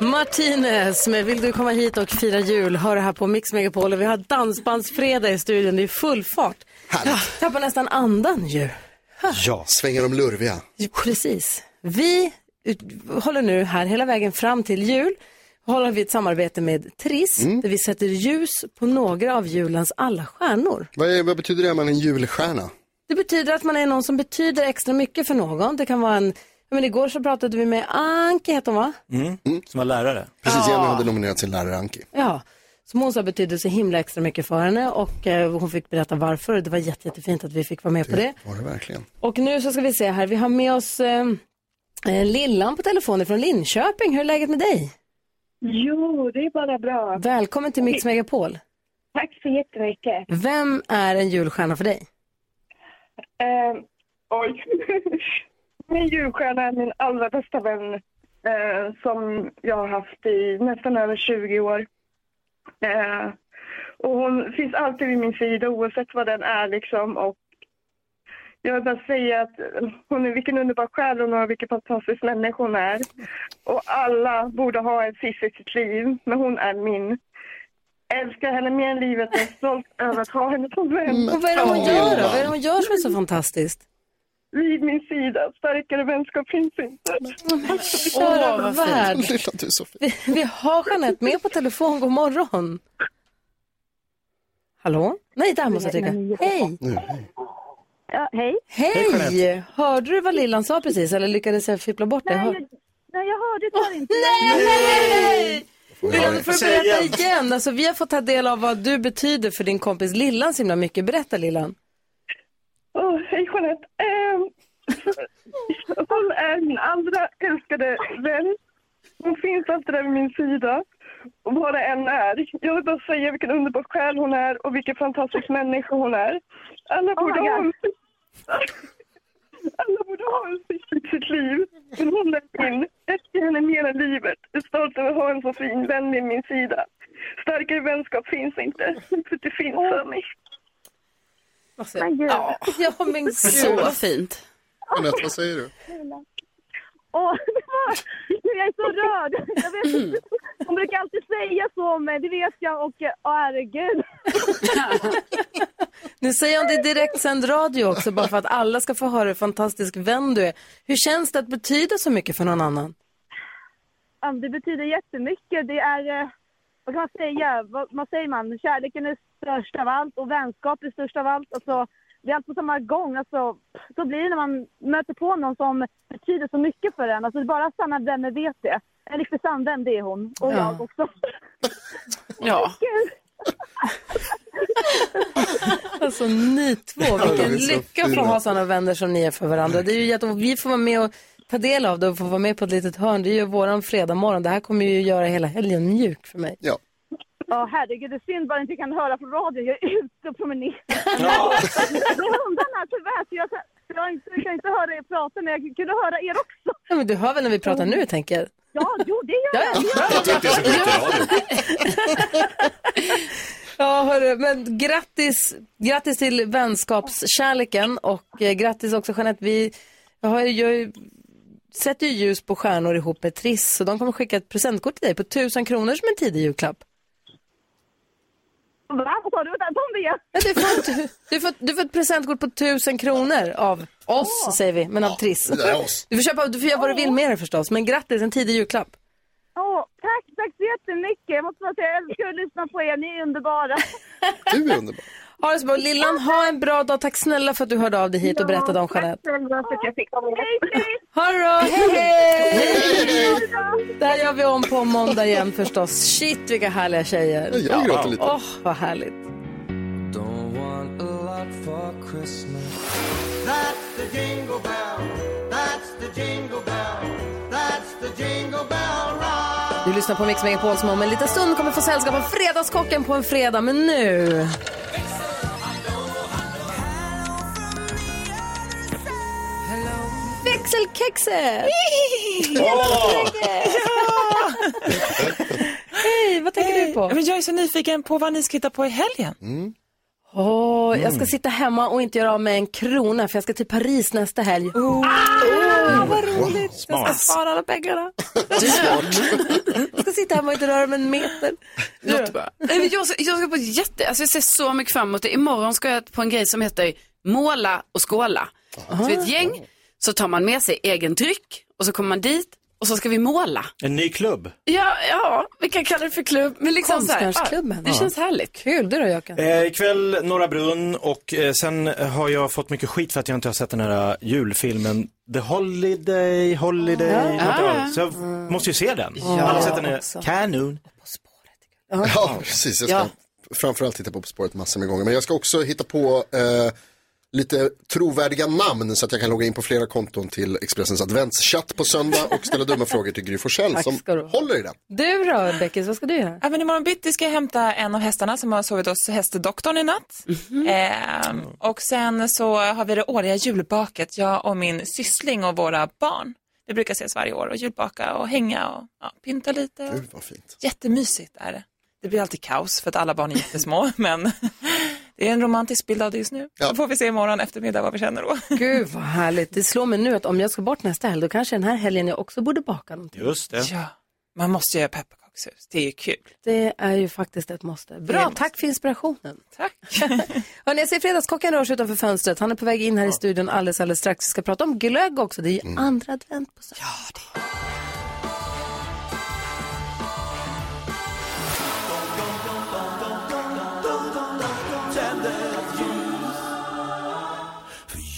Martinez med Vill du komma hit och fira jul? Hör det här på Mix Megapol och vi har dansbandsfredag i studion. Det är full fart. Ja, tappar nästan andan ju. Ja. Svänger de lurviga. Precis. Vi håller nu här hela vägen fram till jul håller vi ett samarbete med Triss Mm. där vi sätter ljus på några av julens alla stjärnor. Vad, är, vad betyder det? Är man en julstjärna? Det betyder att man är någon som betyder extra mycket för någon. Det kan vara en, men igår så pratade vi med Anki, heter hon va? Mm. Som var lärare. Precis, Ja. Jenny hade nominerat sin lärare Anki. Ja, som hon sa betydde så himla extra mycket för henne och eh, hon fick berätta varför. Det var jätte, jättefint att vi fick vara med på det. Var det verkligen? Och nu så ska vi se här, vi har med oss eh, eh, Lillan på telefonen från Linköping. Hur är läget med dig? Jo, det är bara bra. Välkommen till Mix Megapol. Tack så jättemycket. Vem är en julstjärna för dig? Eh, oj. <laughs> min julstjärna är min allra bästa vän eh, som jag har haft i nästan över 20 år. Eh, och hon finns alltid vid min sida oavsett vad den är liksom. Och jag vill bara säga att hon är vilken underbar själ hon har, vilken fantastisk människa hon är. Och alla borde ha en Cissi i sitt liv, men hon är min. Älskar henne mer än livet och är stolt över att ha henne som vän. Och vad är det hon gör då? Vad är det hon gör som är så fantastiskt? Vid min sida. Starkare vänskap finns inte. Åh, vad värd. Lilla du Sofie. Vi, vi har Jeanette med på telefon. God morgon. Hallå? Nej, där måste jag trycka. Hej! Ja, hej. Hej! Hörde du vad Lillan sa precis eller lyckades jag fippla bort det? Nej, jag, nej, jag hörde tyvärr inte. Nej! Lillan, du får berätta igen. Alltså, vi har fått ta del av vad du betyder för din kompis Lillan så himla mycket. Berätta Lillan. Åh, hej Jeanette. Ehm, hon är min allra älskade vän. Hon finns alltid där vid min sida. Och vad det än är. Jag vill bara säga vilken underbar själ hon är och vilken fantastisk människa hon är. Alla borde ha en alla borde ha en i sitt liv. Men hon är min. Älskar henne mer än livet. Är stolt över att ha en så fin vän vid min sida. Starkare vänskap finns inte. För det finns för mig. Men gud. Ja, ja men gud. Så fint. Jeanette, vad säger du? Åh, <laughs> det var... Jag är så rörd. Jag vet inte. Hon brukar alltid säga så om mig, det vet jag. Och åh, herregud. <laughs> Nu säger hon det i direktsänd radio också bara för att alla ska få höra hur fantastisk vän du är. Hur känns det att betyda så mycket för någon annan? Ja, Det betyder jättemycket. Det är, eh, vad kan man säga? Vad, vad säger man? Kärleken är störst av allt och vänskap är störst av allt. Alltså, det är allt på samma gång. Alltså, så blir det när man möter på någon som betyder så mycket för en. Alltså, bara sanna vänner vet det. En riktig sann vän, det är hon. Och Ja. jag också. Ja. <laughs> <laughs> Alltså ni två, vilken lycka för att ha sådana vänner som ni är för varandra. Det är ju jätte... och Vi får vara med och ta del av det och få vara med på ett litet hörn. Det är ju våran fredag morgon. Det här kommer ju göra hela helgen mjuk för mig. Ja. Ja, herregud. Det är synd bara inte kan höra på radio. Jag är ute och promenerar. <laughs> Det är hundarna tyvärr. Så jag, jag, inte, jag kan inte höra er prata, men jag kunde höra er också. Ja, men du hör väl när vi pratar nu, tänker jag. Ja, jo, det gör Ja, jag. ja. Gör jag. <laughs> Ja, hörru, men grattis, grattis till vänskapskärleken och eh, grattis också Jeanette. Vi jag har, ju- jag sätter ju ljus på stjärnor ihop med Triss så de kommer skicka ett presentkort till dig på tusen kronor som en tidig julklapp. Va? Vad sa du? Vänta, ta om det igen. Du, får, du, du, får, du får ett presentkort på tusen kronor av oss, säger vi, men av Triss. det är oss. Du får, köpa, du får göra vad du vill med det förstås, men grattis, en tidig julklapp. Åh, tack, tack så jättemycket. Jag måste bara säga, jag älskar att lyssna på er. Ni är underbara. Du är underbar. Ha det så bra. Lillan, ha en bra dag. Tack snälla för att du hörde av dig hit och berättade om Jeanette. Tack för att jag fick. Ha det bra, hej hej! Det här gör vi om på måndag igen förstås. Shit vilka härliga tjejer. Ja, jag gråter lite. Åh, vad härligt. Du lyssnar på Mix Megapol som om en liten stund kommer få sällskap av Fredagskocken på en fredag. Men nu... Växelkexet! <laughs> Hej, vad tänker du på? Men jag är så nyfiken på vad ni ska hitta på i helgen. Åh, Jag Mm. ska sitta hemma och inte göra av med en krona för jag ska till Paris nästa helg. Oh. Ah, vad roligt. Jag ska spara alla pengarna. Jag ska sitta hemma och inte röra mig en meter. Bra. Men Jag ska, jag ska på jätte, alltså jag ser så mycket fram emot det. Imorgon ska jag på en grej som heter måla och skåla. Så vi är ett gäng, så tar man med sig egen dryck och så kommer man dit och så ska vi måla. En ny klubb. Ja, ja, vi kan kalla det för klubb. Men liksom så här, Konstnärsklubben. Ja, det känns härligt. Kul, du då Jöken? Eh, ikväll Norra Brunn och eh, sen har jag fått mycket skit för att jag inte har sett den här julfilmen The Holiday, Holiday. Av- Ah. Så jag måste ju se den. Ja, Alla har sett den är också. kanon. Ja, precis. Jag ska Ja. framförallt titta på På spåret massor med gånger. Men jag ska också hitta på eh, lite trovärdiga namn så att jag kan logga in på flera konton till Expressens adventschatt på söndag och ställa dumma <laughs> frågor till Gry Forssell som håller i den. Du då, Beckis, vad ska du göra? Även imorgon bitti ska jag hämta en av hästarna som har sovit hos hästdoktorn i natt. Ehm, och sen så har vi det årliga julbaket, jag och min syssling och våra barn. Vi brukar ses varje år och julbaka och hänga och ja, pynta lite. Gud vad fint. Jättemysigt är det. Det blir alltid kaos för att alla barn är jättesmå, <laughs> men det är en romantisk bild av det just nu. Så får vi se imorgon eftermiddag vad vi känner då. <laughs> Gud vad härligt. Det slår mig nu att om jag ska bort nästa helg, då kanske den här helgen jag också borde baka någonting. Just det. Ja, man måste göra pepparkakshus. Det är ju kul. Det är ju faktiskt ett måste. Bra, tack för inspirationen. Tack. <laughs> Hörrni, jag ser Fredagskocken rör sig utanför fönstret. Han är på väg in här i studion alldeles, alldeles strax. Vi ska prata om glögg också. Det är ju andra advent på söndag. Ja,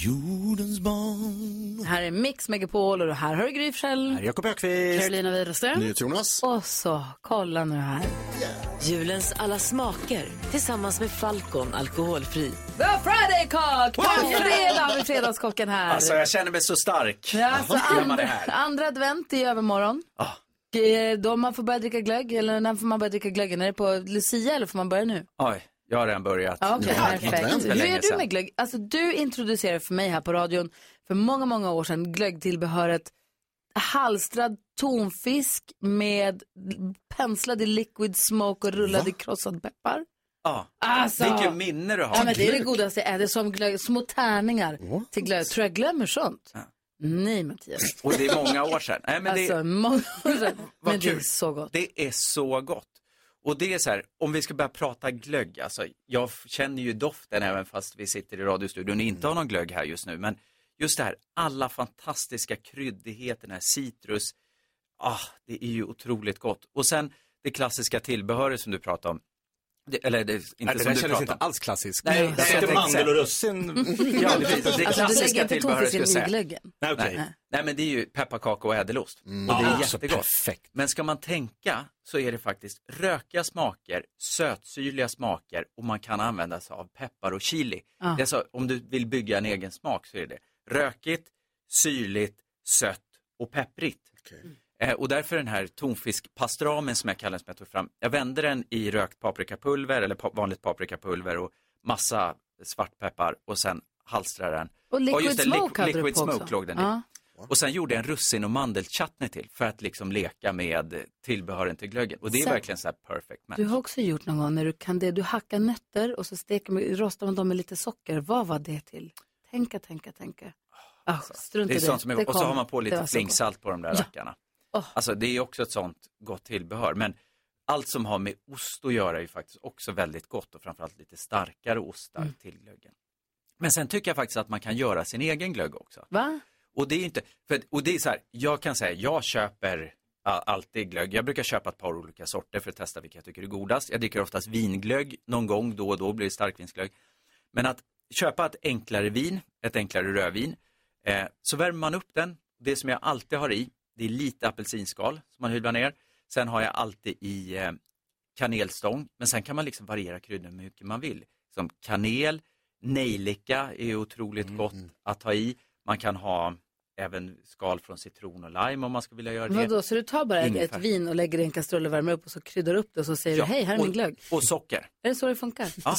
Jordens barn Här är Mix Megapol och här har du Gry Forssell. Jakob Öqvist. Carolina Widerström. Jonas. Och så, kolla nu här. Julens alla smaker tillsammans med Falcon alkoholfri. The Friday Cock! Wow! Fredag vi Fredagskocken här. Alltså jag känner mig så stark. Ja, alltså, är andra, här. andra advent i övermorgon. Eh, Då man får börja dricka glögg, eller när får man börja dricka glöggen? Är det på Lucia eller får man börja nu? Oj, jag har redan börjat. Ja, Okej, perfekt. Hur är du med glögg? Alltså du introducerade för mig här på radion för många, många år sedan glöggtillbehöret halstrad tonfisk med penslad i liquid smoke och rullad i krossad peppar. Ja. Alltså. Vilket minne du har. Ja, men det är det godaste jag äter, som glögg, små tärningar till glögg. Tror jag glömmer sånt? Nej, Mattias. Och det är många år sedan. Nej, men det, Alltså, många år sedan. Men det är kul. så gott. Det är så gott. Och det är så här, om vi ska börja prata glögg, alltså jag känner ju doften även fast vi sitter i radiostudion och inte har någon glögg här just nu. Men just det här, alla fantastiska kryddigheter, den här citrus, ah, det är ju otroligt gott. Och sen det klassiska tillbehöret som du pratade om. Det, eller det, inte Nej, det som där du kändes inte alls klassiskt. Nej, tänkte jag tänkte mandel och russin. <laughs> Ja, det, det, det Alltså, du klassiska lägger inte tillbehöret tonfisken skulle jag i säga. glöggen? Nej, okej. Nej. Nej, men det är ju pepparkaka och ädelost. Och det Ah, är så jättegott. perfekt. Men ska man tänka så är det faktiskt rökiga smaker, sötsyrliga smaker och man kan använda sig av peppar och chili. Ah. Det är så, om du vill bygga en egen smak så är det rökigt, syrligt, sött och pepprigt. Eh, och därför den här tonfiskpastramen som jag kallar den som jag tog fram. Jag vände den i rökt paprikapulver eller pa- vanligt paprikapulver och massa svartpeppar och sen halstrar den. Och liquid just det, smoke hade du liquid på också. smoke låg den i. Och sen gjorde jag en russin och mandelchutney till för att liksom leka med tillbehören till glöggen. Och det är Sen- verkligen så här perfect match. Du har också gjort någon gång när du kan det. Du hackar nötter och så steker man, rostar man dem med lite socker. Vad var det till? Tänka, tänka, tänka. Ah, strunt det i är sånt som är, Det och så har man på Det lite var så flingsalt på de där Ja. Rackarna. Alltså det är också ett sånt gott tillbehör. Men allt som har med ost att göra är faktiskt också väldigt gott och framförallt lite starkare ostar Mm. till glöggen. Men sen tycker jag faktiskt att man kan göra sin egen glögg också. Va? Och det är inte, för, och det är så här, jag kan säga, jag köper alltid glögg. Jag brukar köpa ett par olika sorter för att testa vilka jag tycker är godast. Jag dricker oftast vinglögg, någon gång då och då blir det starkvinsglögg. Men att köpa ett enklare vin, ett enklare rödvin, eh, så värmer man upp den. Det som jag alltid har i, det är lite apelsinskal som man hyvlar ner. Sen har jag alltid i eh, kanelstång, men sen kan man liksom variera kryddorna hur mycket man vill. Som kanel, nejlika är otroligt gott att ha i. Man kan ha även skal från citron och lime om man skulle vilja göra det. Vadå, så du tar bara ett, ett vin och lägger det i en kastrull och värmer upp och så kryddar upp det och så säger Ja, du hej, här är och- min glögg. Och socker. Är det så det funkar? Ja,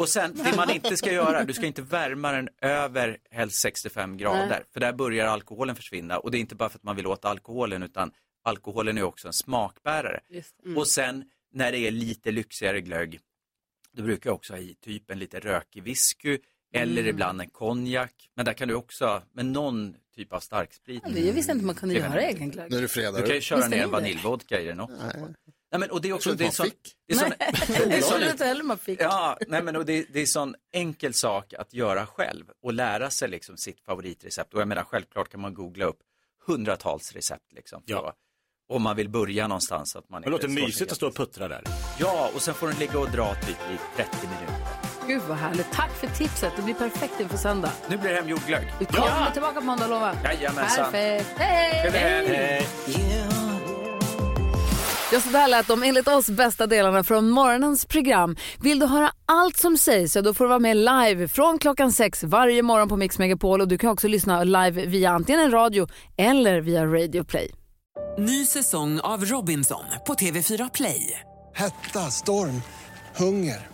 Och sen, det man inte ska göra, du ska inte värma den över helst 65 grader. Nej. För där börjar alkoholen försvinna. Och det är inte bara för att man vill åt alkoholen, utan alkoholen är också en smakbärare. Mm. Och sen, när det är lite lyxigare glögg, då brukar jag också ha i typ en lite rökig whisky Eller Mm. ibland en konjak. Men där kan du också, med någon typ av starksprit. Jag visste inte man kunde göra egen glögg. Nu är det fredag. Du kan ju köra Visste ner en det? vaniljvodka i den också. Nej, men, och det är också, Jag det är trodde sån, man det är sån, <laughs> det är Jag sån, trodde inte heller man fick. Ja, nej men och det, det är sån enkel sak att göra själv och lära sig liksom sitt favoritrecept. Och jag menar självklart kan man googla upp hundratals recept liksom. För Ja. om man vill börja någonstans. så Att man Det låter mysigt att stå och puttra där. Ja, och sen får den ligga och dra typ i 30 minuter. Gud vad härligt. Tack för tipset. Det blir perfekt inför söndag. Nu blir det hemgjord glögg. Vi kommer tillbaka på måndag, lovar. Jajamensan. Perfekt. Hej! Helg. Ja, så där lät de enligt oss bästa delarna från morgonens program. Vill du höra allt som sägs så då får du vara med live från klockan sex varje morgon på Mix Megapol och du kan också lyssna live via antingen en radio eller via Radio Play. Ny säsong av Robinson på TV4 Play. Hetta, storm, hunger.